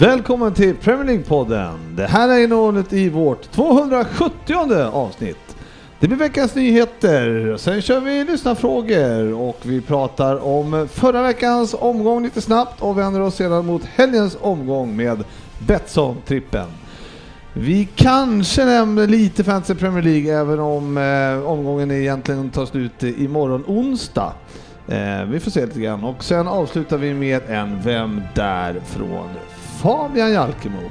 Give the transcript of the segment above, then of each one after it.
Välkommen till Premier League-podden. Det här är innehållet i vårt 270 avsnitt. Det blir veckans nyheter, sen kör vi lyssnarfrågor och vi pratar om förra veckans omgång lite snabbt och vänder oss sedan mot helgens omgång med Betsson-trippen. Vi kanske nämner lite Fantasy Premier League även om eh, omgången egentligen tar slut imorgon onsdag. Eh, vi får se lite grann och sen avslutar vi med en Vem där? från Fabian Jalkemo.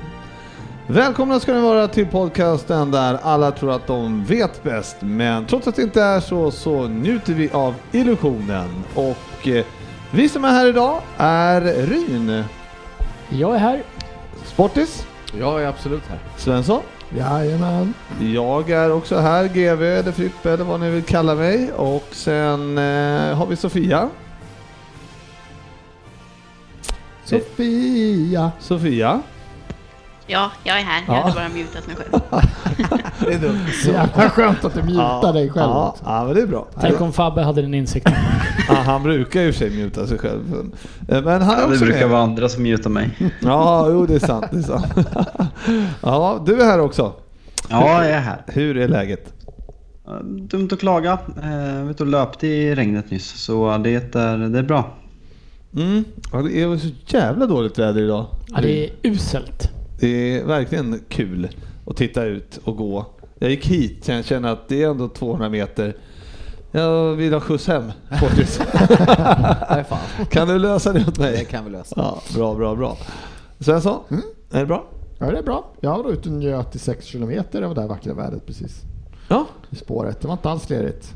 Välkomna ska ni vara till podcasten där alla tror att de vet bäst, men trots att det inte är så, så njuter vi av illusionen. Och eh, vi som är här idag är Ryn, Jag är här. Sportis, Jag är absolut här. Svensson. Jajamän. Jag är också här, GV eller Frippe eller vad ni vill kalla mig. Och sen eh, har vi Sofia. Sofia. Sofia. Ja, jag är här. Jag Ja. hade bara mutat mig själv. Det är dumt. Så jävla skönt att du mutar dig själv Ja, också. ja, men det är bra. Tänk om Fabbe hade den insikten. Ja, han brukar ju i och för sig muta sig själv. Eh, Men han är Ja, det också brukar med. vara andra som mutar mig. Ja, jo det är sant. Det är sant. ja, du är här också. Ja, jag är här. Hur är läget? Eh, Dumt att klaga. Jag var ute och löpte i regnet nyss, så det är, det är bra. Mm. Ja, det är så jävla dåligt väder idag. Ja, det är uselt. Det är verkligen kul att titta ut och gå. Jag gick hit, så jag känner att det är ändå 200 meter. Jag vill ha skjuts hem. Fortis. Kan du lösa det åt Det mig? kan vi lösa. Ja, bra, bra, bra. Svensson, är det bra? Ja, det är bra. Jag var ute och njöt i 6 kilometer av det här vackra vädret precis. Ja. I spåret. Det var inte alls lerigt.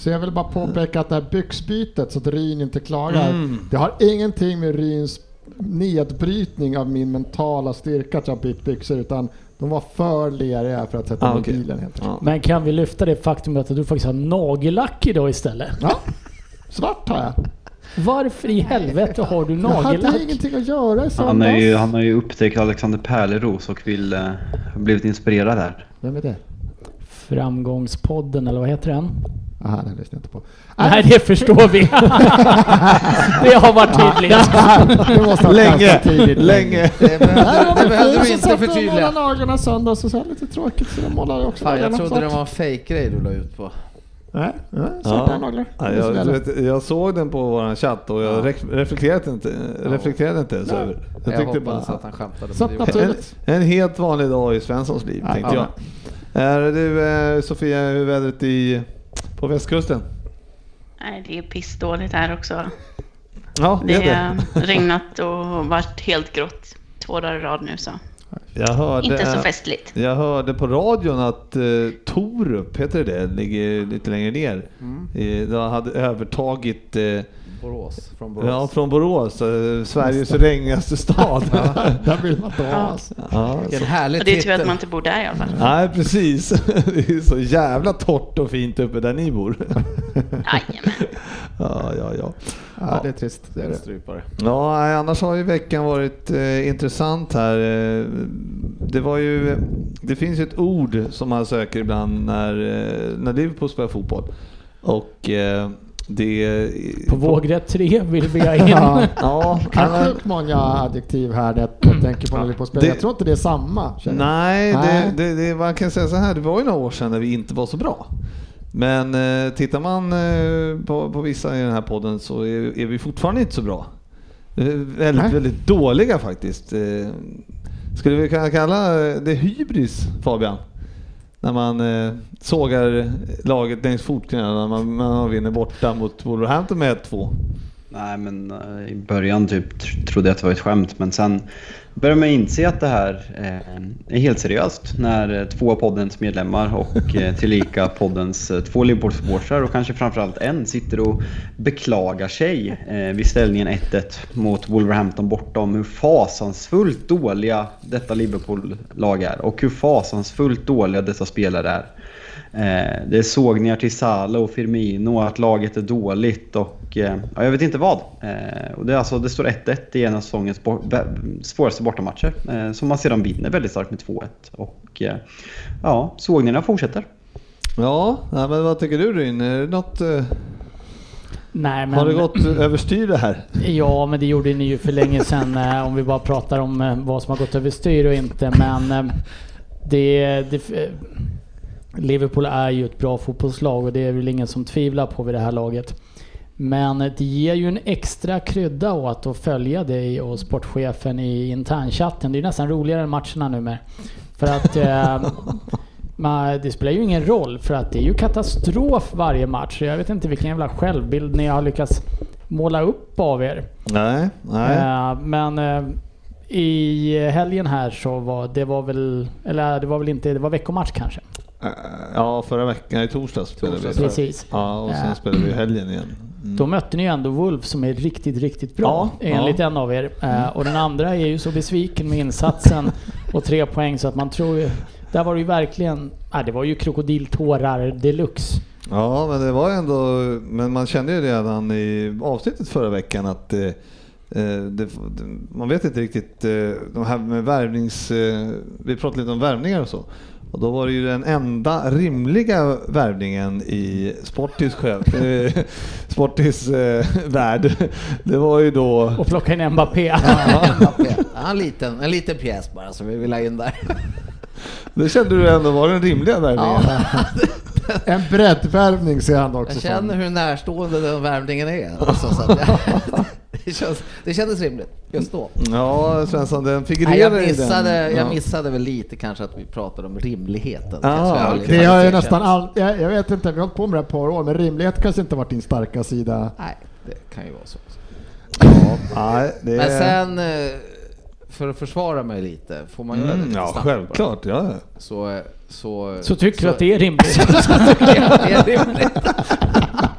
Så jag vill bara påpeka att det här byxbytet så att Ryn inte klagar. Mm. Det har ingenting med Ryns nedbrytning av min mentala styrka att jag bytt byxor utan de var för leriga för att sätta Ah, i bilen helt. Ja. Men kan vi lyfta det faktumet att du faktiskt har nagellack idag istället? Ja. Svart har jag. Varför i helvete har du Jag hade nagellack? ingenting att göra i Han, är ju, han har ju upptäckt Alexander Pärleros och vill, har blivit inspirerad här. Vem är det? Framgångspodden, eller vad heter den? Aha, den lyssnade jag inte på. Nej, det förstår vi. det har varit tydligt. Det måste ha varit Länge, tidigt. länge. Det behövde, det vi inte satt jag förtydliga. målade naglarna söndags och så här lite tråkigt så jag målade också Fan, jag trodde det var en fake-grej du la ut på. Nej, nej svarta naglar. Ja, Det så jag, vet, jag såg den på vår chatt och jag Ja. ref- reflekterade inte, reflekterade inte ens Ja. över. Jag, Jag tyckte bara, att han skämtade. Så det naturligt. en, en helt vanlig dag i Svenssons liv, Ja, tänkte ja. jag. Är du eh, Sofia, hur är vädret i, på västkusten? Nej, det är pissdåligt här också. Ja, det Det är det. har regnat och varit helt grått två dagar i rad nu så. Jag hörde, Inte så festligt. jag hörde på radion att eh, Torup, heter det det, ligger lite längre ner. Mm. Eh, de hade övertagit eh, Borås. Från Borås. ja, från Borås, eh, Sveriges regnigaste stad. Där vill man inte ha Ja. alltså. ja, Vilken härlig Och det är tur att titel. man inte bor där i alla fall. Nej, precis. Det är så jävla torrt och fint uppe där ni bor. Jajamän. Ja, ja, ja. Ja, det är trist. Det är En det. strypare. Ja, annars har ju veckan varit eh, intressant här. Eh, det var ju, det finns ju ett ord som man söker ibland när, eh, när Liverpool spelar fotboll. Och eh, det... På vågrätt 3 vill vi ha in. Ja, Ja, sjukt många adjektiv här när jag tänker på när på spel. Det- Jag tror inte det är samma. Nej, Nej. Det, det, det, man kan säga så här, det var ju några år sedan när vi inte var så bra. Men eh, tittar man eh, på, på vissa i den här podden så är, är vi fortfarande inte så bra. Eh, väldigt, Nej. väldigt dåliga faktiskt. Eh, skulle vi kunna kalla det hybris, Fabian? När man eh, sågar laget längs fotknölarna när man, man vinner borta mot Wolverhampton med 1-2. Nej, men eh, i början typ trodde jag att det var ett skämt, men sen börjar man inse att det här eh, är helt seriöst när eh, två av poddens medlemmar och eh, tillika poddens två Liverpool-supportrar och kanske framförallt en sitter och beklagar sig vid ställningen 1-1 mot Wolverhampton bortom hur fasansfullt dåliga detta Liverpool-lag är och hur fasansfullt dåliga dessa spelare är. Eh, det är sågningar till Salah och Firmino, att laget är dåligt och eh, ja, jag vet inte vad. Eh, och det, är alltså, det står 1-1 i en av säsongens svåraste bortamatcher eh, som man sedan vinner väldigt starkt med 2-1. Och eh, ja, sågningarna fortsätter. Ja, nej, men vad tycker du Ryn? Är det något, eh, Nej, men... har det gått överstyr det här? Ja, men det gjorde ni ju för länge sedan om vi bara pratar om vad som har gått överstyr och inte. Men det, det, Liverpool är ju ett bra fotbollslag och det är väl ingen som tvivlar på vid det här laget. Men det ger ju en extra krydda åt att följa dig och sportchefen i internchatten. Det är nästan roligare än matcherna nu med. För att eh, man, det spelar ju ingen roll för att det är ju katastrof varje match. Jag vet inte vilken jävla självbild ni har lyckats måla upp av er. Nej, nej. Eh, men eh, i helgen här så var det var väl, eller det var väl inte, det var veckomatch kanske. Eh, Ja, förra veckan i torsdags spelade vi. Precis. Ja, och sen spelade vi i helgen igen. Mm. Då mötte ni ju ändå Wolf som är riktigt, riktigt bra Ja, enligt ja. en av er. Eh, och den andra är ju så besviken med insatsen och tre poäng så att man tror ju... Där var det ju verkligen... Nej, det var ju krokodiltårar deluxe. Ja, men det var ändå, men man kände ju redan i avsnittet förra veckan att eh, eh, det, man vet inte riktigt, de här med värvnings, vi pratade lite om värvningar och så. Och då var det ju den enda rimliga värvningen i Sportis, själv, eh, Sportis eh, värld. Det var ju då Och plocka in Mbappé. Mbappé. Ja, en, liten, en liten pjäs bara som vi vill ha in där. Det kände du ändå var den rimliga värvningen? En breddvärvning ser han också Jag som. känner hur närstående den värvningen är. Alltså, så att jag, det, känns, det kändes rimligt just då. Ja, Svensson, den Nej, figurerar jag, i missade, den. jag Ja. missade väl lite kanske att vi pratade om rimligheten. Ah, jag Det har ju faktiskt nästan all, jag, jag vet inte, vi har hållit på med det här ett par år, men rimlighet kanske inte varit din starka sida. Nej, det kan ju vara så. Ja, nej, det Men sen, eh, för att försvara mig lite, får man göra det Mm, lite ja, självklart. Ja. Så, så, Så tycker du att det är rimligt? så tycker jag att det är rimligt.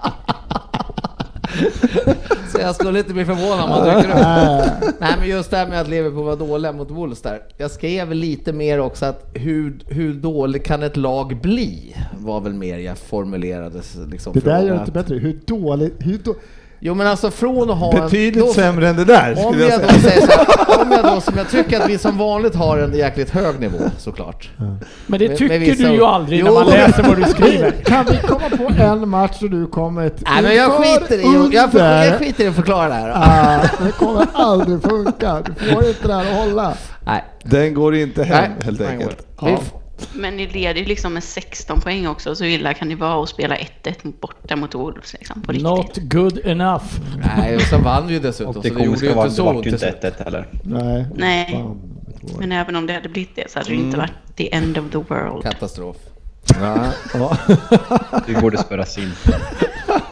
Så jag skulle inte bli förvånad om man tycker det. Nej men just det här med att Liverpool var dåliga mot Wolves där. Jag skrev lite mer också att hur, hur dålig kan ett lag bli? Var väl mer jag formulerade liksom Det där gör det inte bättre. Hur dåligt... Hur då, Jo men alltså från att ha Betydligt en... då- sämre än det där Om skulle jag jag, då säger så här, om jag då som jag tycker att vi som vanligt har en jäkligt hög nivå såklart. Men det Med- tycker med du ju aldrig Jo. när man läser vad du skriver. kan vi komma på en match där du kommer ett Nej men jag skiter i att- jag, skiter i att förklara det här. Ah, det kommer aldrig funka. Du får inte det här att hålla. Nej. Den går inte hem Nej, helt enkelt. Ja. Men ni leder ju liksom med 16 poäng också, så illa kan det vara att spela 1-1 borta mot Wolves liksom, på riktigt. Not good enough. Nej, och sen vann vi ju dessutom, Och det så det gjorde ju inte det så ont till inte slut. 1-1 heller. Nej. Nej. Men även om det hade blivit det så hade det Mm. inte varit the end of the world. Katastrof. Ja. Vi borde spärras in.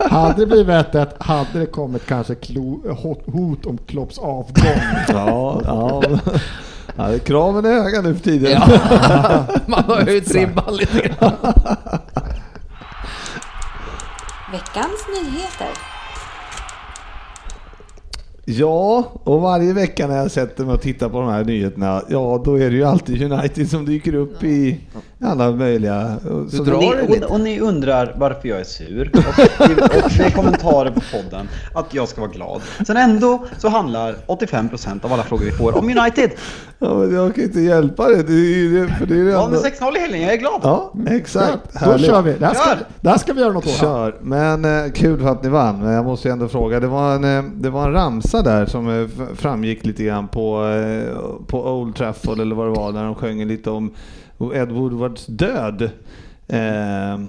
Hade det blivit 1-1 hade det kommit kanske klo, hot, hot om Klopps avgång. Ja, ja. Ja, kraven är höga nu för tiden. Ja, man har höjt ribban lite grann. Veckans nyheter. Ja, och varje vecka när jag sätter mig och tittar på de här nyheterna, ja då är det ju alltid United som dyker upp i alla möjliga... Så drar Ni, och, och ni undrar varför jag är sur. Och, och det är kommentarer på podden att jag ska vara glad. Sen ändå så handlar 85% av alla frågor vi får om United. Ja, men jag kan inte hjälpa det. det, är, för det är det Ja, med 6-0 i helgen, jag är glad. Ja, exakt. Då Härligt. kör vi. Det här, ska, det här ska vi göra något åt. Kör, men eh, kul för att ni vann. Men jag måste ju ändå fråga, det var en, eh, det var en ramsa där som eh, framgick lite grann på, eh, på Old Trafford eller vad det var, när de sjöng lite om Ed Woodwards död. Eh,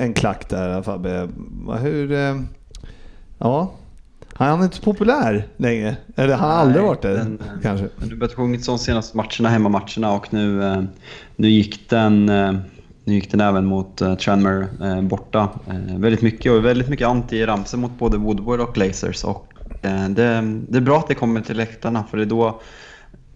en klack där Fabbe. Hur... Eh, ja. Han är inte så populär längre. Eller han har aldrig Nej, varit det den- kanske. Men du börjat sjungit de senaste matcherna, hemmamatcherna och nu, eh, nu gick den eh, nu gick den även mot Tranmere eh, borta. Eh, väldigt mycket och väldigt mycket anti-ramsor mot både Woodward och Glazers. Och, eh, det, det är bra att det kommer till läktarna för det är då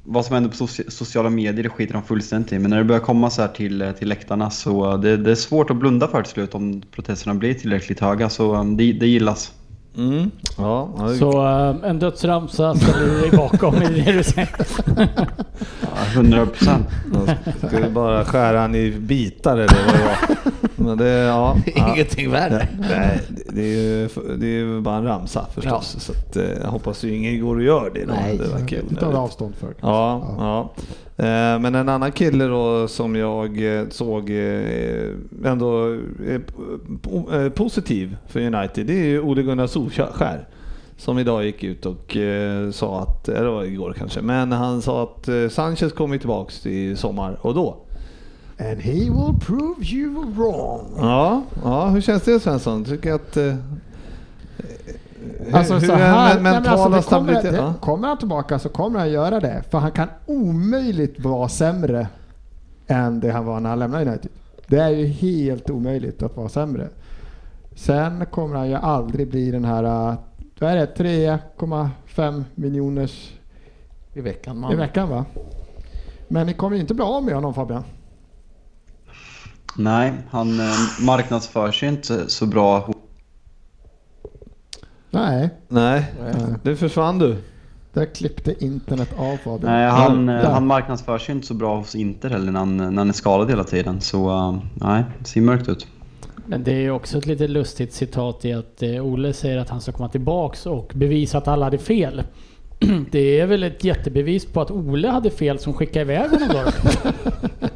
vad som händer på soci- sociala medier det skiter de fullständigt i. Men när det börjar komma så här till, till läktarna så det, det är svårt att blunda för till slut om protesterna blir tillräckligt höga. Så det, det gillas. Mm. Ja, ja, det- Så eh, en dödsramsa ställer du dig bakom i det du säger. Ja, 100 procent. Ska vi bara skära han i bitar eller vad det var? Men det, ja, ja. Ingenting värre. Nej, det- det är ju det är ju bara en ramsa förstås. Så att, eh, jag hoppas ju ingen går och gör det. Då. Nej, det verkar ju Det tar avstånd för. Ja, ja. Eh, Men en annan kille då som jag såg ändå är po- positiv för United, det är ju Ole Gunnar Solskär. Som idag gick ut och eh, sa att, eller det var igår kanske, men han sa att eh, Sanchez kommer tillbaks i sommar och då. And he will prove you wrong. Ja, ja hur känns det Svensson? Tycker att... Eh, Alltså hur så är här, men- nej, men mentala alltså, det kommer, stabilitet? det, ja. kommer han tillbaka så kommer han göra det. För han kan omöjligt vara sämre än det han var när han lämnade United. Det är ju helt omöjligt att vara sämre. Sen kommer han ju aldrig bli den här, äh, vad är det, 3,5 miljoners I veckan i man. veckan va? Men ni kommer ju inte bli av med honom Fabian. Nej, han eh, marknadsför sig inte så bra. Nej, Nej, nu försvann du. där klippte internet av Fabian. Nej, han, Där. eh, han marknadsför sig inte så bra hos Inter heller när han, när han är skadad hela tiden. Så eh, nej, det ser mörkt ut. Men det är ju också ett lite lustigt citat i att eh, Olle Ole säger att han ska komma tillbaks och bevisa att alla hade fel. Det är väl ett jättebevis på att Ole hade fel som skickade iväg honom då?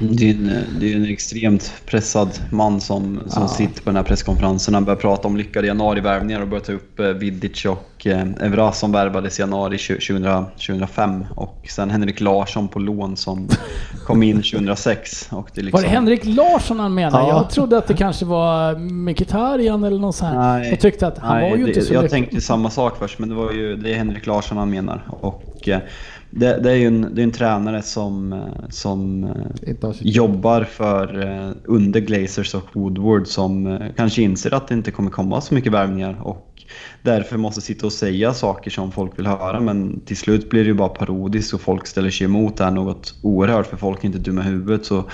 Det är en, det är en extremt pressad man som, som sitter på den här presskonferensen. Han börjar prata om lyckade januarivärvningar och börjar ta upp eh, Vidic och eh, Evra som värvades i januari 20, 2005. Och sen Henrik Larsson på lån som kom in 2006. Och det är Var liksom, det Henrik Larsson han menade? Ja. Jag trodde att det kanske var Mkhitaryan eller något sånt. Nej. Och tyckte att han Nej, var ju det, inte så Jag lycklig. tänkte samma sak först, men det var ju det är Henrik Larsson han menar. Och eh, det, det är ju en, det är en tränare som, eh, som eh, jobbar för under Glazers och Woodward som kanske inser att det inte kommer komma så mycket värvningar och därför måste sitta och säga saker som folk vill höra men till slut blir det ju bara parodiskt och folk ställer sig emot det här något oerhört för folk är inte dumma i huvudet så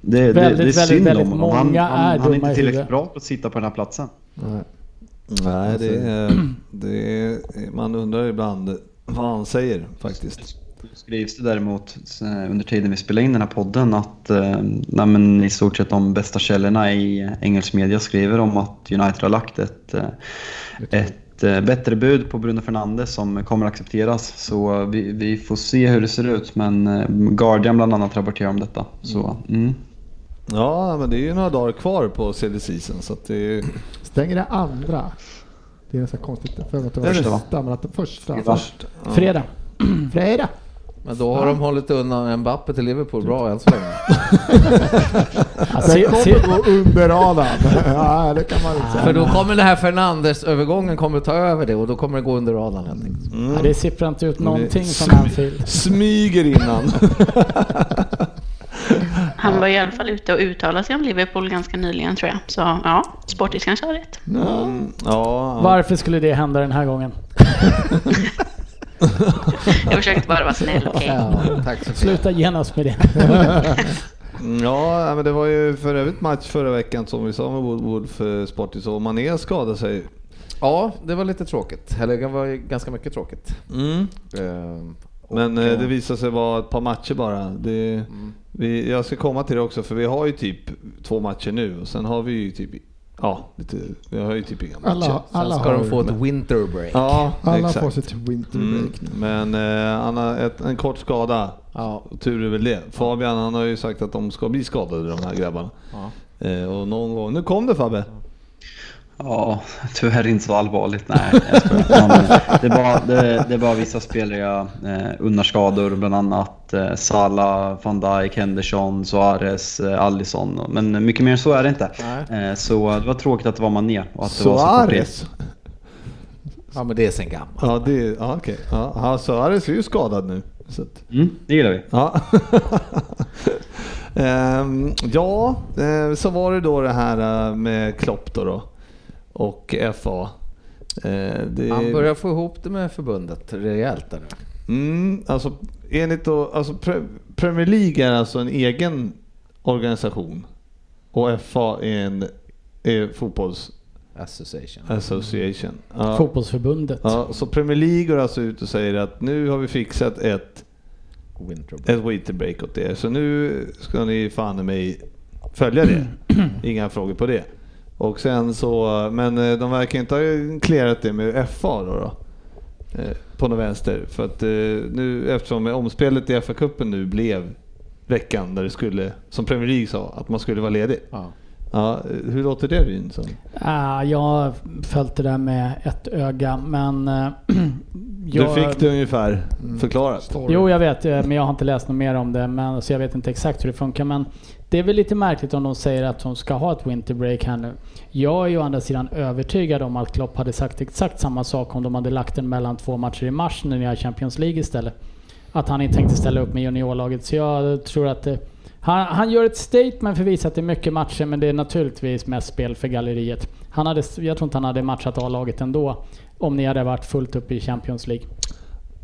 det, det, Väldigt, det är väldigt, synd väldigt om honom. Han, han, är han är inte tillräckligt bra på att sitta på den här platsen. Nej. Nej, det är, det är, man undrar ibland vad han säger faktiskt. skrivs det däremot eh, under tiden vi spelar in den här podden att eh, nej, men i stort sett de bästa källorna i engelsk media skriver om att United har lagt ett, ett eh, bättre bud på Bruno Fernandes som kommer accepteras. Så vi, vi får se hur det ser ut men Guardian bland annat rapporterar om detta. Så, mm. Ja, men det är ju några dagar kvar på CD season så att det är Stänger det andra? Det är så här konstigt. För att det var första, så? men att det första. först. Ja. Fredag. Fredag. Men då har de hållit undan Mbappe till Liverpool bra än så länge. Ja, Den se, gå under radarn. ja, det kan man inte säga. För då kommer den här Fernandes-övergången kommer ta över det och då kommer det gå under radarn helt enkelt. ja, det sipprar inte ut någonting Det- från Anfield. Smyger innan. Han var i alla fall ute och uttalade sig om Liverpool ganska nyligen tror jag. Så ja, Sportis kanske har rätt. Mm, ja, Varför skulle det hända den här gången? Jag försökte bara vara snäll, okej? Ja, tack så mycket. Sluta genast med det. Mm, Ja, men det var ju för övrigt match förra veckan som vi sa med för Sportis och Mané skadade sig. Ja, det var lite tråkigt. Eller det var ju ganska mycket tråkigt. Ehm, Men och, eh, det visade sig vara ett par matcher bara. Det, vi, jag ska komma till det också för vi har ju typ två matcher nu och sen har vi ju typ, ja, lite, vi har ju typ inga matcher. Alla, alla Sen ska har de få ett winter break. Ja, Alla exakt. får sitt winter Mm, break nu. men eh, Anna, ett, en kort skada. Ja. Tur är väl det. Fabian han har ju sagt att de ska bli skadade de här grabbarna. Ja. Eh, och någon gång, nu kom det Fabbe. Ja, tyvärr inte så allvarligt. Nej, jag det, är bara, det, det är bara vissa spelare jag eh, unnar skador, bland annat eh, Salah, van Dijk, Henderson, Suarez, eh, Alisson. Men mycket mer än så är det inte. Eh, så det var tråkigt att det var Mané och att det var så konkret. Suarez. ja, men det är sen gammalt. Ja, det, ja okej. Ja, ja, Suarez är ju skadad nu. Så att, Mm, det gillar vi. ja. Ehm, ja, eh, så var det då det här eh, med Klopp då, då och FA. Eh, det, Han börjar få ihop det med förbundet rejält där nu. Mm, alltså enligt då, alltså Pre- Premier League är alltså en egen organisation och FA är en är fotbolls Association. association. Ja. Fotbollsförbundet. Ja, så Premier League går alltså ut och säger att nu har vi fixat ett, Winter ett winter break åt er. Så nu ska ni fan i mig följa det. Inga frågor på det. Och sen så, men eh, de verkar inte ha clearat det med FA då. då eh, på något vänster. För att eh, nu eftersom omspelet i FA-cupen nu blev veckan där det skulle, som Premier League sa, att man skulle vara ledig. Ja. Ja, hur låter det Ryn? Så? Ah, jag har följt det där med ett öga, men... eh, jag, Du fick det ungefär förklarat. Jo, jag vet, men jag har inte läst något mer om det, men, så jag vet inte exakt hur det funkar. Men det är väl lite märkligt om de säger att de ska ha ett winter break här nu. Jag är ju å andra sidan övertygad om att Klopp hade sagt exakt samma sak om de hade lagt den mellan två matcher i mars när ni har Champions League istället. Att han inte tänkte ställa upp med juniorlaget. Så jag tror att det, han, han gör ett statement för att visa att det är mycket matcher, men det är naturligtvis mest spel för galleriet. Han hade, jag tror inte han hade matchat A-laget ändå om ni hade varit fullt upp i Champions League.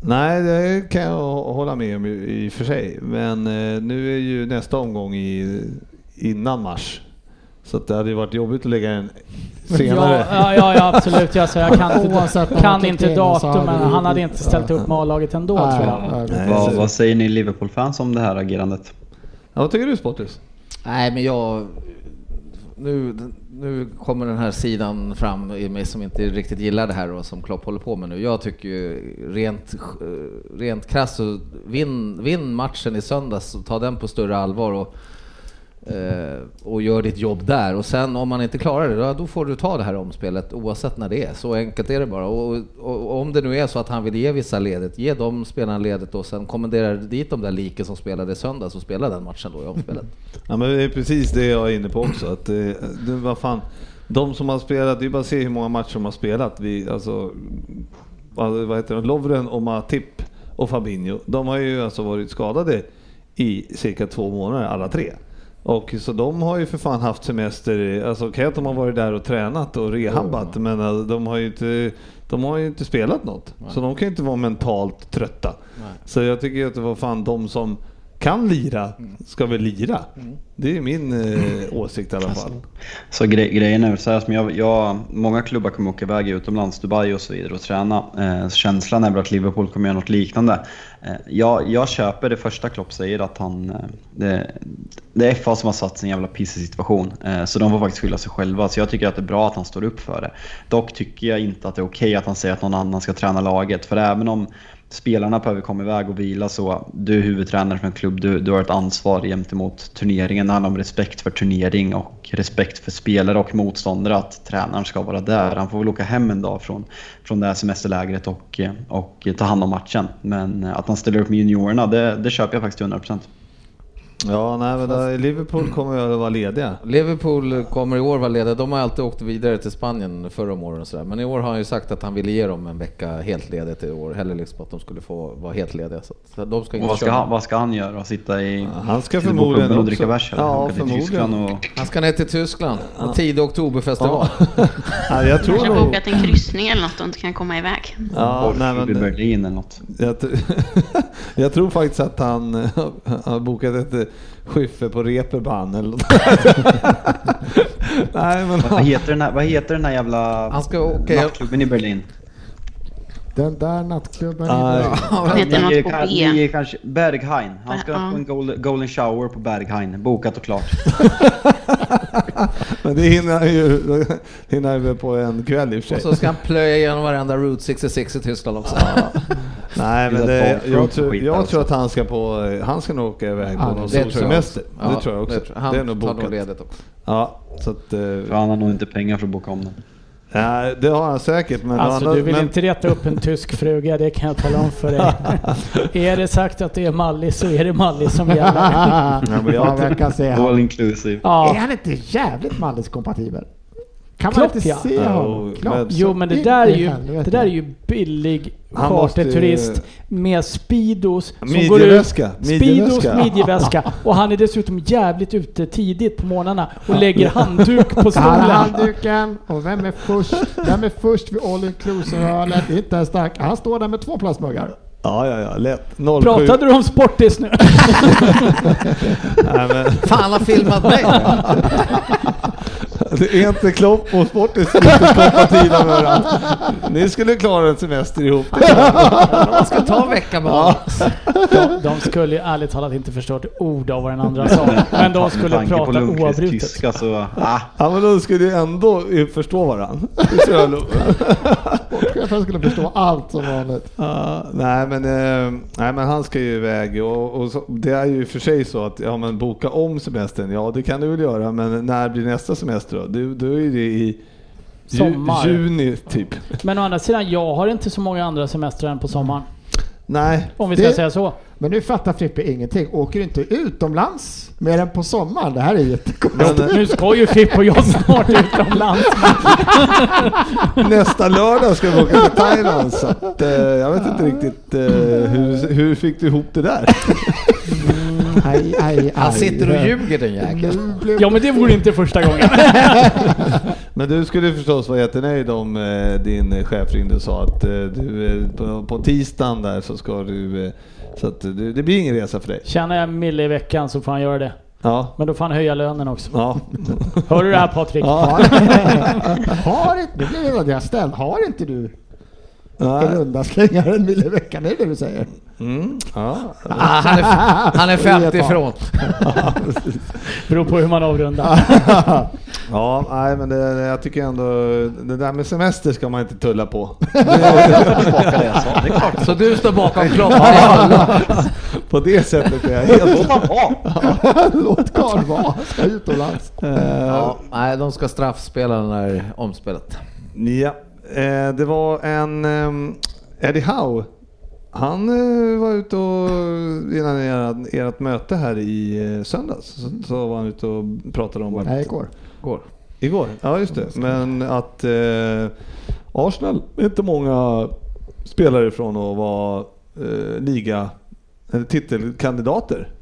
Nej, det kan jag hålla med om i och för sig. Men eh, nu är ju nästa omgång i, innan mars. Så att det hade ju varit jobbigt att lägga en senare. Ja, ja, ja, absolut. Jag, så jag kan inte, kan inte tycker så datum, men hade vi- han hade inte ställt upp med A-laget ändå Nej, tror jag. nej, Vad, vad säger ni Liverpool-fans om det här agerandet? Ja, vad tycker du Sportis? Nej, men jag... Nu, nu kommer den här sidan fram i mig som inte riktigt gillar det här och som Klopp håller på med nu. Jag tycker ju rent, eh, rent krasst så vinn, vin matchen i söndags och ta den på större allvar och, Eh, och gör ditt jobb där. Och sen om man inte klarar det, då, får du ta det här omspelet oavsett när det är. Så enkelt är det bara. Och, och, och om det nu är så att han vill ge vissa ledet, ge de spelarna ledet och sen kommendera dit de där liken som spelade i söndags och spela den matchen då i omspelet. Ja, men det är precis det jag är inne på också. Att, eh, det, vad fan, de som har spelat, det är bara att se hur många matcher de har spelat. Vi, alltså, vad vad heter de? Lovren och Matip och Fabinho. De har ju alltså varit skadade i cirka två månader alla tre. Och så de har ju för fan haft semester, alltså okej att de har varit där och tränat och rehabbat men alltså, de har ju inte, de har ju inte spelat något. Så de kan ju inte vara mentalt trötta. Så jag tycker att det var fan de som kan lira ska väl lira. Det är min eh, åsikt i alla fall. Så gre grejen är så här som jag, jag, många klubbar kommer åka iväg utomlands, Dubai och så vidare och träna. Eh, känslan är väl att Liverpool kommer göra något liknande. Eh, jag, jag köper det första Klopp säger att han, eh, det, det är FA som har satt sin jävla pissig situation. Eh, så de får faktiskt skylla sig själva. Så jag tycker att det är bra att han står upp för det. Dock tycker jag inte att det är okej att han säger att någon annan ska träna laget. För även om spelarna behöver komma iväg och vila så, du är huvudtränare för en klubb, du, du har ett ansvar gentemot turneringen. Det handlar om respekt för turnering och respekt för spelare och motståndare att tränaren ska vara där. Han får väl åka hem en dag från, från det här semesterlägret och, och ta hand om matchen. Men att han ställer upp med juniorerna, det, det köper jag faktiskt till 100%. Ja, nej men där, Liverpool kommer ju att vara lediga. Liverpool kommer i år vara lediga. De har alltid åkt vidare till Spanien förra om åren och sådär. Men i år har han ju sagt att han ville ge dem en vecka helt ledigt i år. Hellre liksom att de skulle få vara helt lediga. Så de ska Och inte vad ska, köra. han, vad ska han göra? Sitta i Han ska förmodligen och dricka bärs? Ja, förmodligen. Tyskland och... Han ska ner till Tyskland. En tidig oktoberfestival. Ja, jag tror Kanske har nog... bokat en kryssning eller något och inte kan komma iväg. Ja, nej, men, Berlin eller något. jag, jag tror faktiskt att han har bokat ett skyffe på Reeperbahn eller något. Nej men Vad heter den här, vad heter den här jävla Han ska åka... nattklubben i Berlin? Den där nattklubben Nej. i Han heter är något på B. ni är kanske Berghain. Han ska Ja. på en golden, golden shower på Berghain. Bokat och klart. Men det hinner han ju hinner han väl på en kväll i och för Och sig. så ska han plöja igenom varenda Route 66 i Tyskland också. Nej men det, jag, tror, jag alltså. tror att han ska på, han ska nog åka iväg på Ja, någon Det tror jag solsemester. också. Det tror jag också. det Han det är nog tar nog bokat. ledigt också. Ja, så att, eh, För han har nog inte pengar för att boka om den. Ja, det har han säkert men, Alltså andra- du vill men inte reta upp en tysk fruga, det kan jag tala om för dig. är det sagt att det är Mallis så är det Mallis som gäller. Ja, men jag- Ja, jag kan se All han. inclusive. Är Ja. han inte jävligt Mallis-kompatibel? Kan Klopp, man inte ja. se Ja, honom? men- Jo men det där är ju, det där är ju billig charterturist med Speedos som går ut. Midjeväska, Speedos midjeväska. Och han är dessutom jävligt ute tidigt på morgnarna och lägger handduk på Här är stolen. handduken och vem är först? Vem är först vid all inclusive-ölet? Inte ens stark. Han står där med två plastmuggar. Ja, ja, ja, lätt. 07. Pratade du om Sportis nu? Nej, men, Fan, har filmat mig. det är inte Klopp och Sportis som inte kompatibla med varandra. Ni skulle klara en semester ihop. Man ska ta en vecka bara. De, de skulle ju ärligt talat inte förstått ett ord av vad den andra sa. Men de skulle Med prata oavbrutet. tyska så... Ah, Ja, men de skulle ju ändå förstå varandra. Jävla- Sportchefen skulle förstå allt som vanligt. Ja, nej, men, eh, nej men han ska ju iväg och, och så, det är ju för sig så att ja, men boka om semestern, ja det kan du väl göra men när blir nästa semester då? Du, då är det i ju, juni typ. Men å andra sidan, jag har inte så många andra semestrar än på sommaren. Nej, Om vi ska Det- säga så. Men nu fattar Frippe ingenting. Åker inte utomlands mer än på sommaren? Det här är jättekonstigt. eh, Nu ska ju Fipp och jag snart utomlands. nästa lördag ska vi åka till Thailand så att, eh, jag vet inte riktigt eh, hur, hur fick du ihop det där? Aj, aj, aj. Han sitter och ljuger den jäkeln. Ja men det vore inte första gången. Men du skulle förstås vara jättenöjd om eh, din chef ringde och sa att eh, du, eh, på, på tisdagen där så ska du, så att du, det blir ingen resa för dig. Tjänar jag mille i veckan så får han göra det. Ja. Men då får han höja lönen också. Ja. Hör du det här Patrik? ja. Har inte, nu blir det jag ställd. Har inte du en Nej. undanslingare en mil i veckan? Är det det du säger? Mm. Ja. Ah, han, är, han är 50 ifrån. Beror på hur man avrundar. ja, nej men det, det- jag tycker ändå, det där med semester ska man inte tulla på. det. Det. Så du står bakom Klopp? På det sättet är jag helt... Låt han vara. Låt Karl vara. Ska utomlands. Eh, Ja, nej, de ska straffspela den här omspelet. Ja, det var en ehm, Eddie Howe. Han eh, var ute och innan ert, ert möte här i eh, söndags så, så var han ute och pratade om Nej, igår. Går. igår. Ja just det. Men att eh, Arsenal är inte många spelare ifrån att vara eh, liga eller titelkandidater.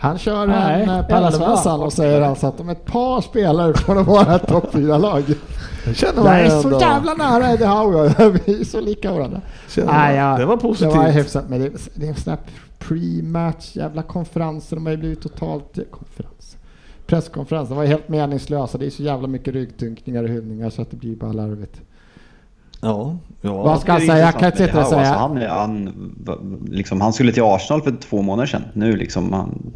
Han kör Nej, en eh, elva. Pärlesmässan och säger alltså att om ett par spelare får det vara ett topp 4-lag. Det känner Jag är så jävla nära Eddie Howe. jag. Vi är så lika varandra. Nej, ja, Det var positivt. Det var hyfsat, men det, det är en sån här pre-match, jävla konferenser. De har ju blivit totalt... Konferens. Presskonferens, de var helt meningslösa. Det är så jävla mycket ryggtunkningar och hyllningar så att det blir bara larvigt. Ja, ja. Vad ska jag säga? Jag kan inte sitta och Alltså, säga... han, han, liksom, han skulle till Arsenal för två månader sedan. Nu liksom, han,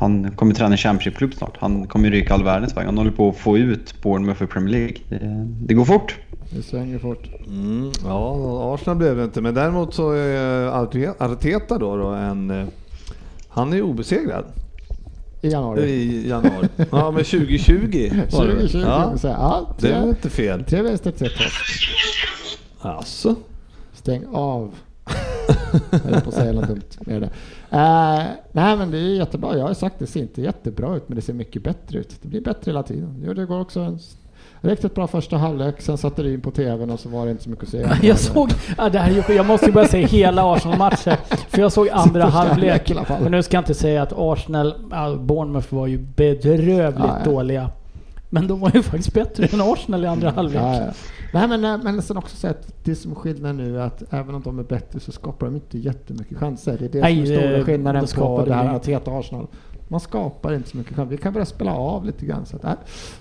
han kommer träna en Championship-klubb snart. Han kommer ju ryka all världens väg. Han håller på att få ut Bournemouth för Premier League. Det, det går fort. Det svänger fort. Mm, ja, Arsenal blev det inte. Men däremot så är Arte- Arteta då, då en... eh, Han är ju obesegrad I januari. i januari. Ja, men 2020 var det väl? 2020. Ja, Så, ja, det är tre, inte fel. tre vinster, tre torsk. Alltså. Stäng av. Jag på att säga något dumt med det. Eh, nej men det är jättebra. Jag har sagt det ser inte jättebra ut men det ser mycket bättre ut. Det blir bättre hela tiden. Jo, det går också en riktigt bra första halvlek. Sen satte det in på tvn och så var det inte så mycket att säga. Jag såg, ja, det här är jag måste ju börja säga hela Arsenal-matchen. För jag såg andra halvlek. halvlek i alla fall. Men nu ska jag inte säga att Arsenal, ja, Bournemouth var ju bedrövligt Ja, ja. dåliga. Men de var ju faktiskt bättre än Arsenal i andra halvlek. Ja, ja. Nej, men, eh, men sen också så att det som är skillnaden nu är att även om de är bättre så skapar de inte jättemycket chanser. Det är det Nej, som är stora det- skillnaden på det här att heta Arsenal. Man skapar inte så mycket chanser. Vi kan börja spela av lite grann. Så att, nej,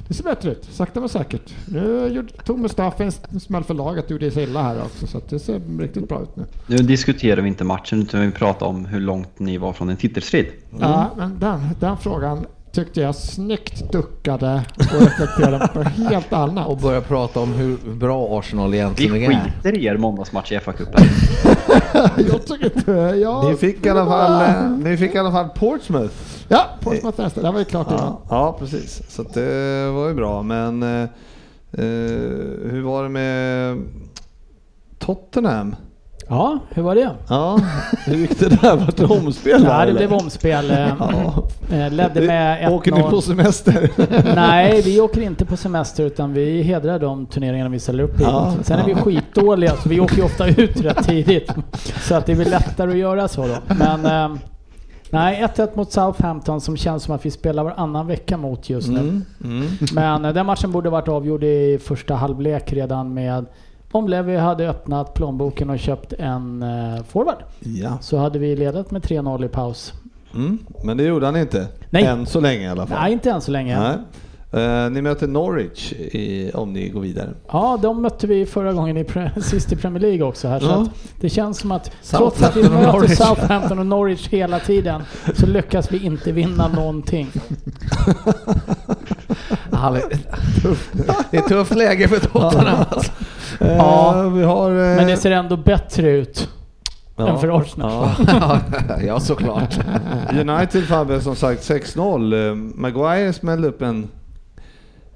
det ser bättre ut, sakta men säkert. Nu gjorde- tog Mustafa en smäll för laget och gjorde sig illa här också. Så att det ser riktigt bra ut nu. Nu diskuterar vi inte matchen utan vi pratar om hur långt ni var från en titelstrid. Ja, men den, den frågan tyckte jag snyggt duckade och reflekterade på helt annat. Och börja prata om hur bra Arsenal Vi egentligen är. skiter i er måndagsmatch i FA-cupen. jag tycker inte... Jag, Ni fick i alla fall, eh, ni fick i alla fall Portsmouth. Ja, Portsmouth nästa. Det var ju klart innan. Ja, ja precis. Så att det var ju bra. Men eh, eh, hur var det med Tottenham? Ja, hur var det? Ja, hur gick det där? Vart det omspel? Ja, det blev omspel. eh, Ja. eh, Ledde med Åker ni 1-0. på semester? Nej, vi åker inte på semester utan vi hedrar de turneringarna vi ställer upp i. Ja, Sen är vi skitdåliga så vi åker ju ofta ut rätt tidigt. Så att det är väl lättare att göra så då. Men eh, nej, 1-1 mot Southampton som känns som att vi spelar varannan vecka mot just nu. Mm, mm. Men den matchen borde varit avgjord i första halvlek redan med om Levi hade öppnat plånboken och köpt en eh, forward Ja. så hade vi ledat med 3-0 i paus. Mm. Men det gjorde han inte. Nej. Än så länge i alla fall. Nej, inte än så länge. Nej. Eh, ni möter Norwich i, om ni går vidare. Ja, de mötte vi förra gången i sist i Premier League också här. Ja. det känns som att trots att vi möter. Southampton och Norwich hela tiden så lyckas vi inte vinna någonting. Det är ett tufft läge för Tottenham. Alltså. Ja, vi har... eh, Men det ser ändå bättre ut ja. än för Arsenal. Ja. ja, såklart. United Fabbe som sagt 6-0. Eh, Maguire smällde upp en,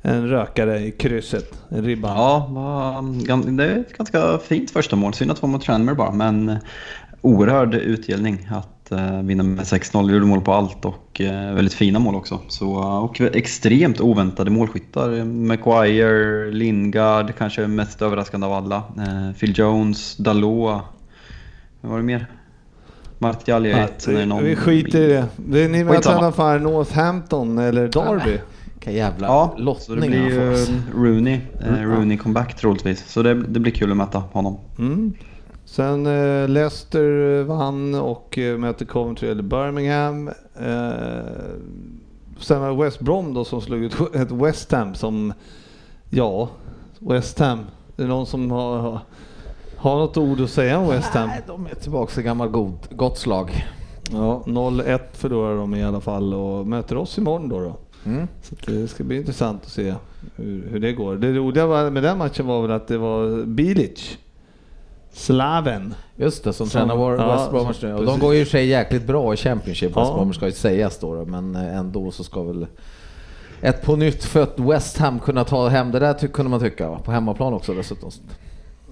en rökare i krysset. En ribba. Ja, det är ett ganska fint första mål. Synd att få mot Tranmere bara, men oerhörd utdelning att eh, vinna med 6-0. Gjorde mål på allt och eh, väldigt fina mål också. Så, och extremt oväntade målskyttar. Maguire, Lingard, kanske mest överraskande av alla. Eh, Phil Jones, Dalot. Vad var det mer? Martial är ett. är vi, någon- vi skiter i det. det ni möter i Skitsamma. alla fall Northampton eller Derby. Vilka jävla Ja, så det lottningar blir han får. ju alltså. Rooney, eh, Rooney comeback troligtvis. Så det, det blir kul att möta honom. Mm. Sen eh, Leicester vann och eh, möter Coventry eller Birmingham. Eh, sen var West Brom då som slog ut ett West Ham som, ja, West Ham. Det är någon som har, har, har något ord att säga om West Ham? Nej, de är tillbaka i gammal god, gott slag. Ja, 0-1 förlorar de i alla fall och möter oss imorgon då. då. Mm. Så att det ska bli intressant att se hur, hur det går. Det roliga med den matchen var väl att det var Bilic, slaven. Just det, som, Som- tränar vår ja, West Bromwich nu. Och de går ju i sig jäkligt bra i Championship, Ja. West Bromwich ska ju sägas då, men eh, ändå så ska väl ett på nytt fött West Ham kunna ta hem det där kunde man tycka, va? på hemmaplan också dessutom.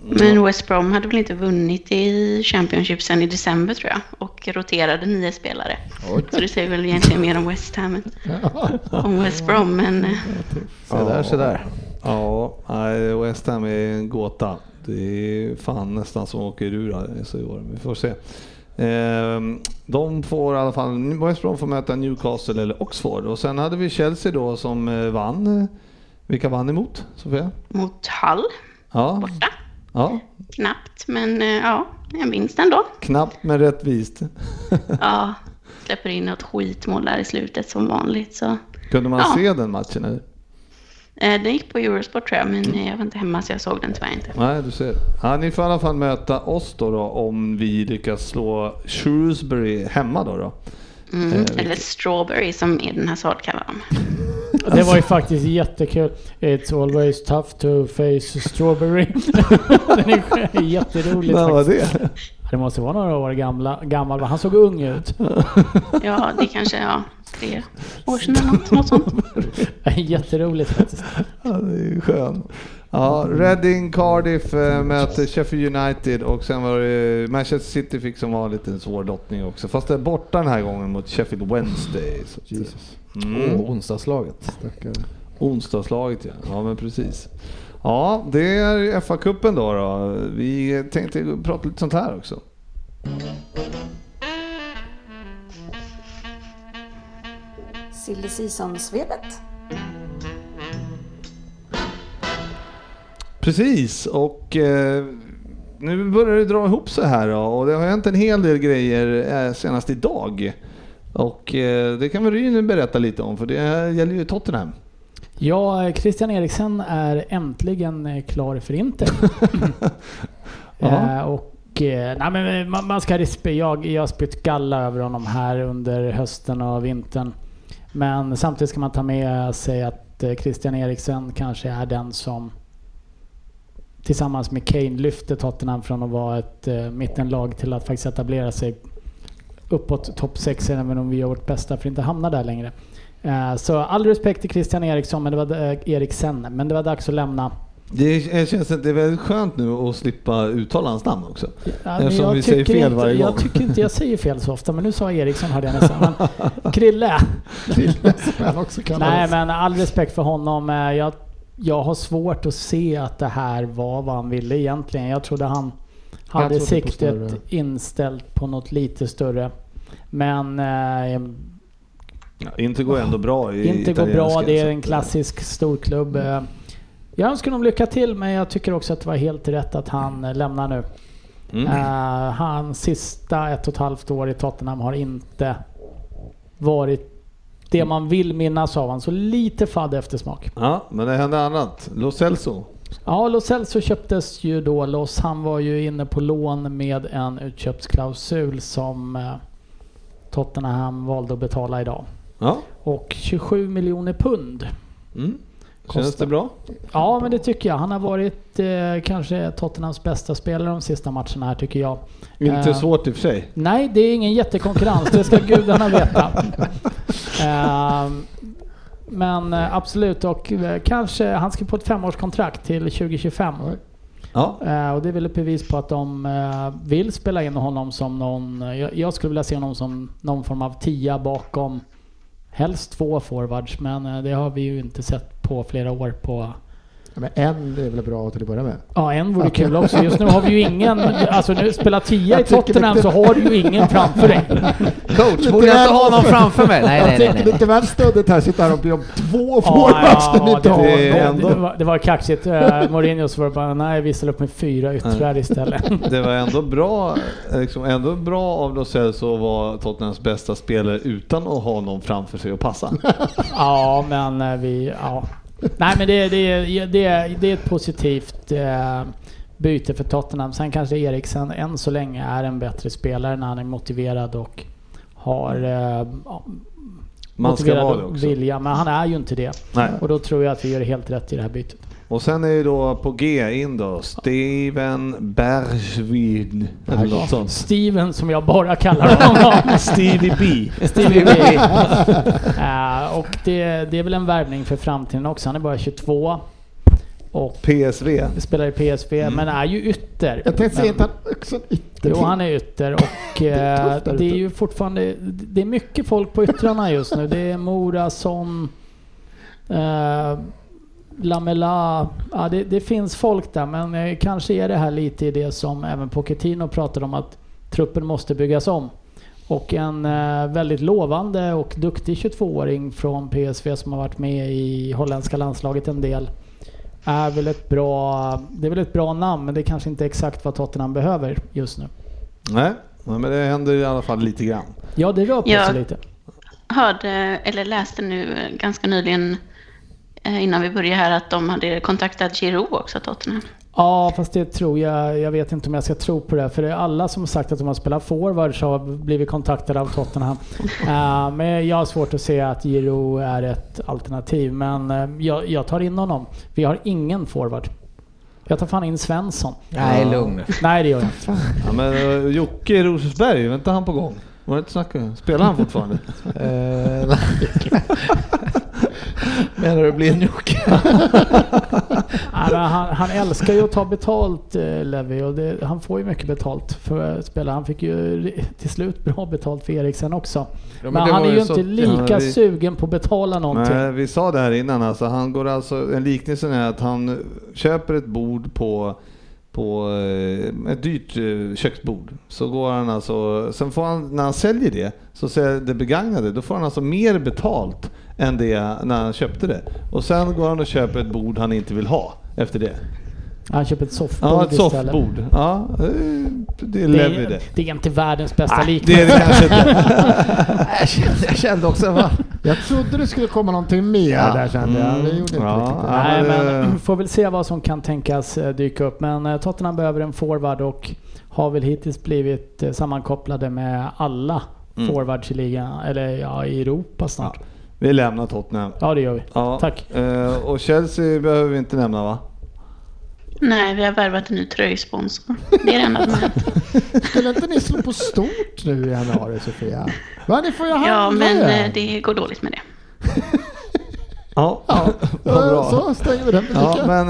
Men West Brom hade väl inte vunnit i Championship sen i december tror jag. Och roterade nio spelare. Oj. Så det säger väl egentligen mer om West Ham än om West Brom. Men eh, Så där, så där. Ja, nej, West Ham är en gåta. Det är fan nästan som åker ur här så i år. Vi får se. Ehm, De får i alla fall, West Brom får möta Newcastle eller Oxford och sen hade vi Chelsea då som eh, vann. Vilka vann emot Sofia? mot Hull Ja, borta. ja Knappt, men eh, ja, en vinst ändå. knappt men rättvist. Ja, släpper in något skitmål där i slutet som vanligt. Så. Kunde man Ja. se den matchen? Eller? Eh, Den gick på Eurosport tror jag, men eh, jag var inte hemma så jag såg den tyvärr inte. Nej, du ser. Ja, ni får i alla fall möta oss då, då om vi lyckas slå Shrewsbury hemma då. då. Mm. Eh, Eller Strawberry som Eden Hazard kallar dem. Det var ju faktiskt jättekul. It's always tough to face strawberry. Den är jätteroligt När var faktiskt. det? Det måste vara några år gamla, gammal, han såg ung ut. Ja, det kanske ja, tre år sedan eller något, något sånt. Jätteroligt faktiskt. Ja, det är ju skön. Ja, Reading, Cardiff äh, möter Sheffield United och sen var det Manchester City fick som vanligt en svår lottning också. Fast det är borta den här gången mot Sheffield Wednesday. Så Jesus. Mm. Åh, onsdagslaget. Stackare. Onsdagslaget ja. Ja men precis. Ja, det är FA-cupen då, då. Vi tänkte prata lite sånt här också. Silly Season-svepet. Precis, och eh, nu börjar det dra ihop sig här då, och det har hänt en hel del grejer eh, senast idag. Och eh, det kan väl Ryn berätta lite om, för det gäller ju Tottenham. Ja, Christian Eriksen är äntligen eh, klar för Inter. Eh, och eh, nej, men man, man ska jag, jag har spytt galla över honom här under hösten och vintern. Men samtidigt ska man ta med sig att Christian Eriksen kanske är den som tillsammans med Kane lyfter Tottenham från att vara ett mittenlag till att faktiskt etablera sig uppåt topp 6 även om vi gör vårt bästa för att inte hamna där längre. Eh, Så all respekt till Christian Eriksson, men det var, eh, Eriksen, men det var dags att lämna. Det känns att det är väldigt skönt nu att slippa uttala hans namn också. Ja, Eftersom jag vi säger fel inte, varje Jag gång. tycker inte jag säger fel så ofta, men nu sa Eriksson hörde jag nästan. Men Krille! Som han också kallas. Nej men all respekt för honom. Eh, Jag, jag har svårt att se att det här var vad han ville egentligen. Jag trodde han hade siktet inställt på något lite större. Men eh, Ja, inte går ändå bra i inte går bra. Det är en att, klassisk storklubb. Eh, Jag önskar honom lycka till men jag tycker också att det var helt rätt att han eh, lämnar nu. Mm. Eh, hans sista ett och ett halvt år i Tottenham har inte varit det man vill minnas av honom. Så lite fadd eftersmak. Ja, men det hände annat. Lo Celso. Ja, Lo Celso köptes ju då loss. Han var ju inne på lån med en utköpsklausul som eh, Tottenham valde att betala idag. Ja. Och 27 miljoner pund. Mm. Känns Kostar. det bra? Ja, men det tycker jag. Han har varit eh, kanske Tottenhams bästa spelare de sista matcherna här tycker jag. Inte Eh, svårt i och för sig. Nej, det är ingen jättekonkurrens. Det ska gudarna veta. Ehm, men eh, absolut, och eh, kanske han ska på ett femårskontrakt till 2025. Ja. Eh, och det är väl ett bevis på att de vill spela in honom som någon... Jag, skulle vilja se honom som någon form av tia bakom helst två forwards, men det har vi ju inte sett på flera år på... Ja, Men en är väl bra till att börja med. Ja, en vore Okej. kul också. Just nu har vi ju ingen... Alltså nu spelar tia i Jag Tottenham lite- så har du ju ingen framför dig. Coach, borde jag inte ha någon framför mig? Nej, Jag nej, nej. tycker nej. lite väl stödigt här, sitta här och be om två Ja, forwards ni ja, inte det, det det, var, det var kaxigt. Uh, Mourinho så var det bara, nej vi ställer upp med fyra yttrar istället. Det var ändå bra, liksom, ändå bra av Lo Celso att vara Tottenhams bästa spelare utan att ha någon framför sig och passa. Ja, men eh, vi... Ja. Nej, men det, det, det, det är ett positivt eh, byte för Tottenham. Sen kanske Eriksen än så länge är en bättre spelare när han är motiverad och har eh, ja, Man ska vara det också. vilja. Men han är ju inte det. Nej. Och då tror jag att vi gör helt rätt i det här bytet. Och sen är ju då på G in då, Steven Bergvin. Eller något sånt. Steven som jag bara kallar honom. Stevie B. Stevie B. Eh, och det, det är väl en värvning för framtiden också. Han är bara 22 och PSV. spelar i PSV, men är ju ytter. Jag tänkte säga han också ytter. Jo, han är ytter och är eh, det är ute. ju fortfarande... Det är mycket folk på yttrarna just nu. Det är Mora, Son, eh, Lamela. Ja, det, det finns folk där, men eh, kanske är det här lite i det som även Pochettino pratade om att truppen måste byggas om. Och en eh, väldigt lovande och duktig 22-åring från PSV som har varit med i holländska landslaget en del är väl ett bra, det är väl ett bra namn men det är kanske inte exakt vad Tottenham behöver just nu. Nej, men det händer i alla fall lite grann. Ja, det rör på Ja. sig lite. Hörde, eller läste nu eh, ganska nyligen innan vi började här att de hade kontaktat Giroud också, Tottenham. Ja, fast det tror jag, jag vet inte om jag ska tro på det. För det är alla som har sagt att de har spelat forwards har blivit kontaktade av Tottenham. Eh, men jag har svårt att se att Giro är ett alternativ. Men eh, jag, jag tar in honom. Vi har ingen forward. Jag tar fan in Svensson. Nej, lugn nu. Nej, det gör jag inte. Ja, men uh, Jocke i Rosersberg, inte han på gång? Var det inte snack Spelar han fortfarande? Menar du bli en Jocke? Nej, men han, han älskar ju att ta betalt, eh, Levi. Och det, han får ju mycket betalt för att spela. Han fick ju till slut bra betalt för Eriksen också. Ja, men det han är ju så- inte lika Ja, vi- sugen på att betala någonting. Nej, vi sa det här innan, alltså, han går alltså, en liknelse är att han köper ett bord på, på eh, ett dyrt eh, köksbord. Så går han alltså, sen får han, när han säljer det, så säljer det begagnade, då får han alltså mer betalt än det när han köpte det. Och sen går han och köper ett bord han inte vill ha efter det. Han köper ett soffbord Ja, ett soffbord. Ja, eh, det är Det är, det. det är inte världens bästa Nej, liknelse. det är det kanske inte. jag, kände, jag kände också, va? Jag trodde det skulle komma någonting mer Ja. där kände jag. Det Mm. gjorde inte Ja. riktigt det. Nej, Ja, men det- får väl se vad som kan tänkas eh, dyka upp. Men eh, Tottenham behöver en forward och har väl hittills blivit eh, sammankopplade med alla Mm. forwards i ligan, eller ja, i Europa snart. Vi lämnar Tottenham. Ja, det gör vi. Ja. Tack. Eh, och Chelsea behöver vi inte nämna va? Nej, vi har värvat en ny tröjsponsor. Det är det enda som har hänt. Skulle inte ni slå på stort nu i januari Sofia? Va, ni får ju handla Ja, men ju. eh, det går dåligt med det. Ja, Ja, vad bra. så stänger vi den Ja, men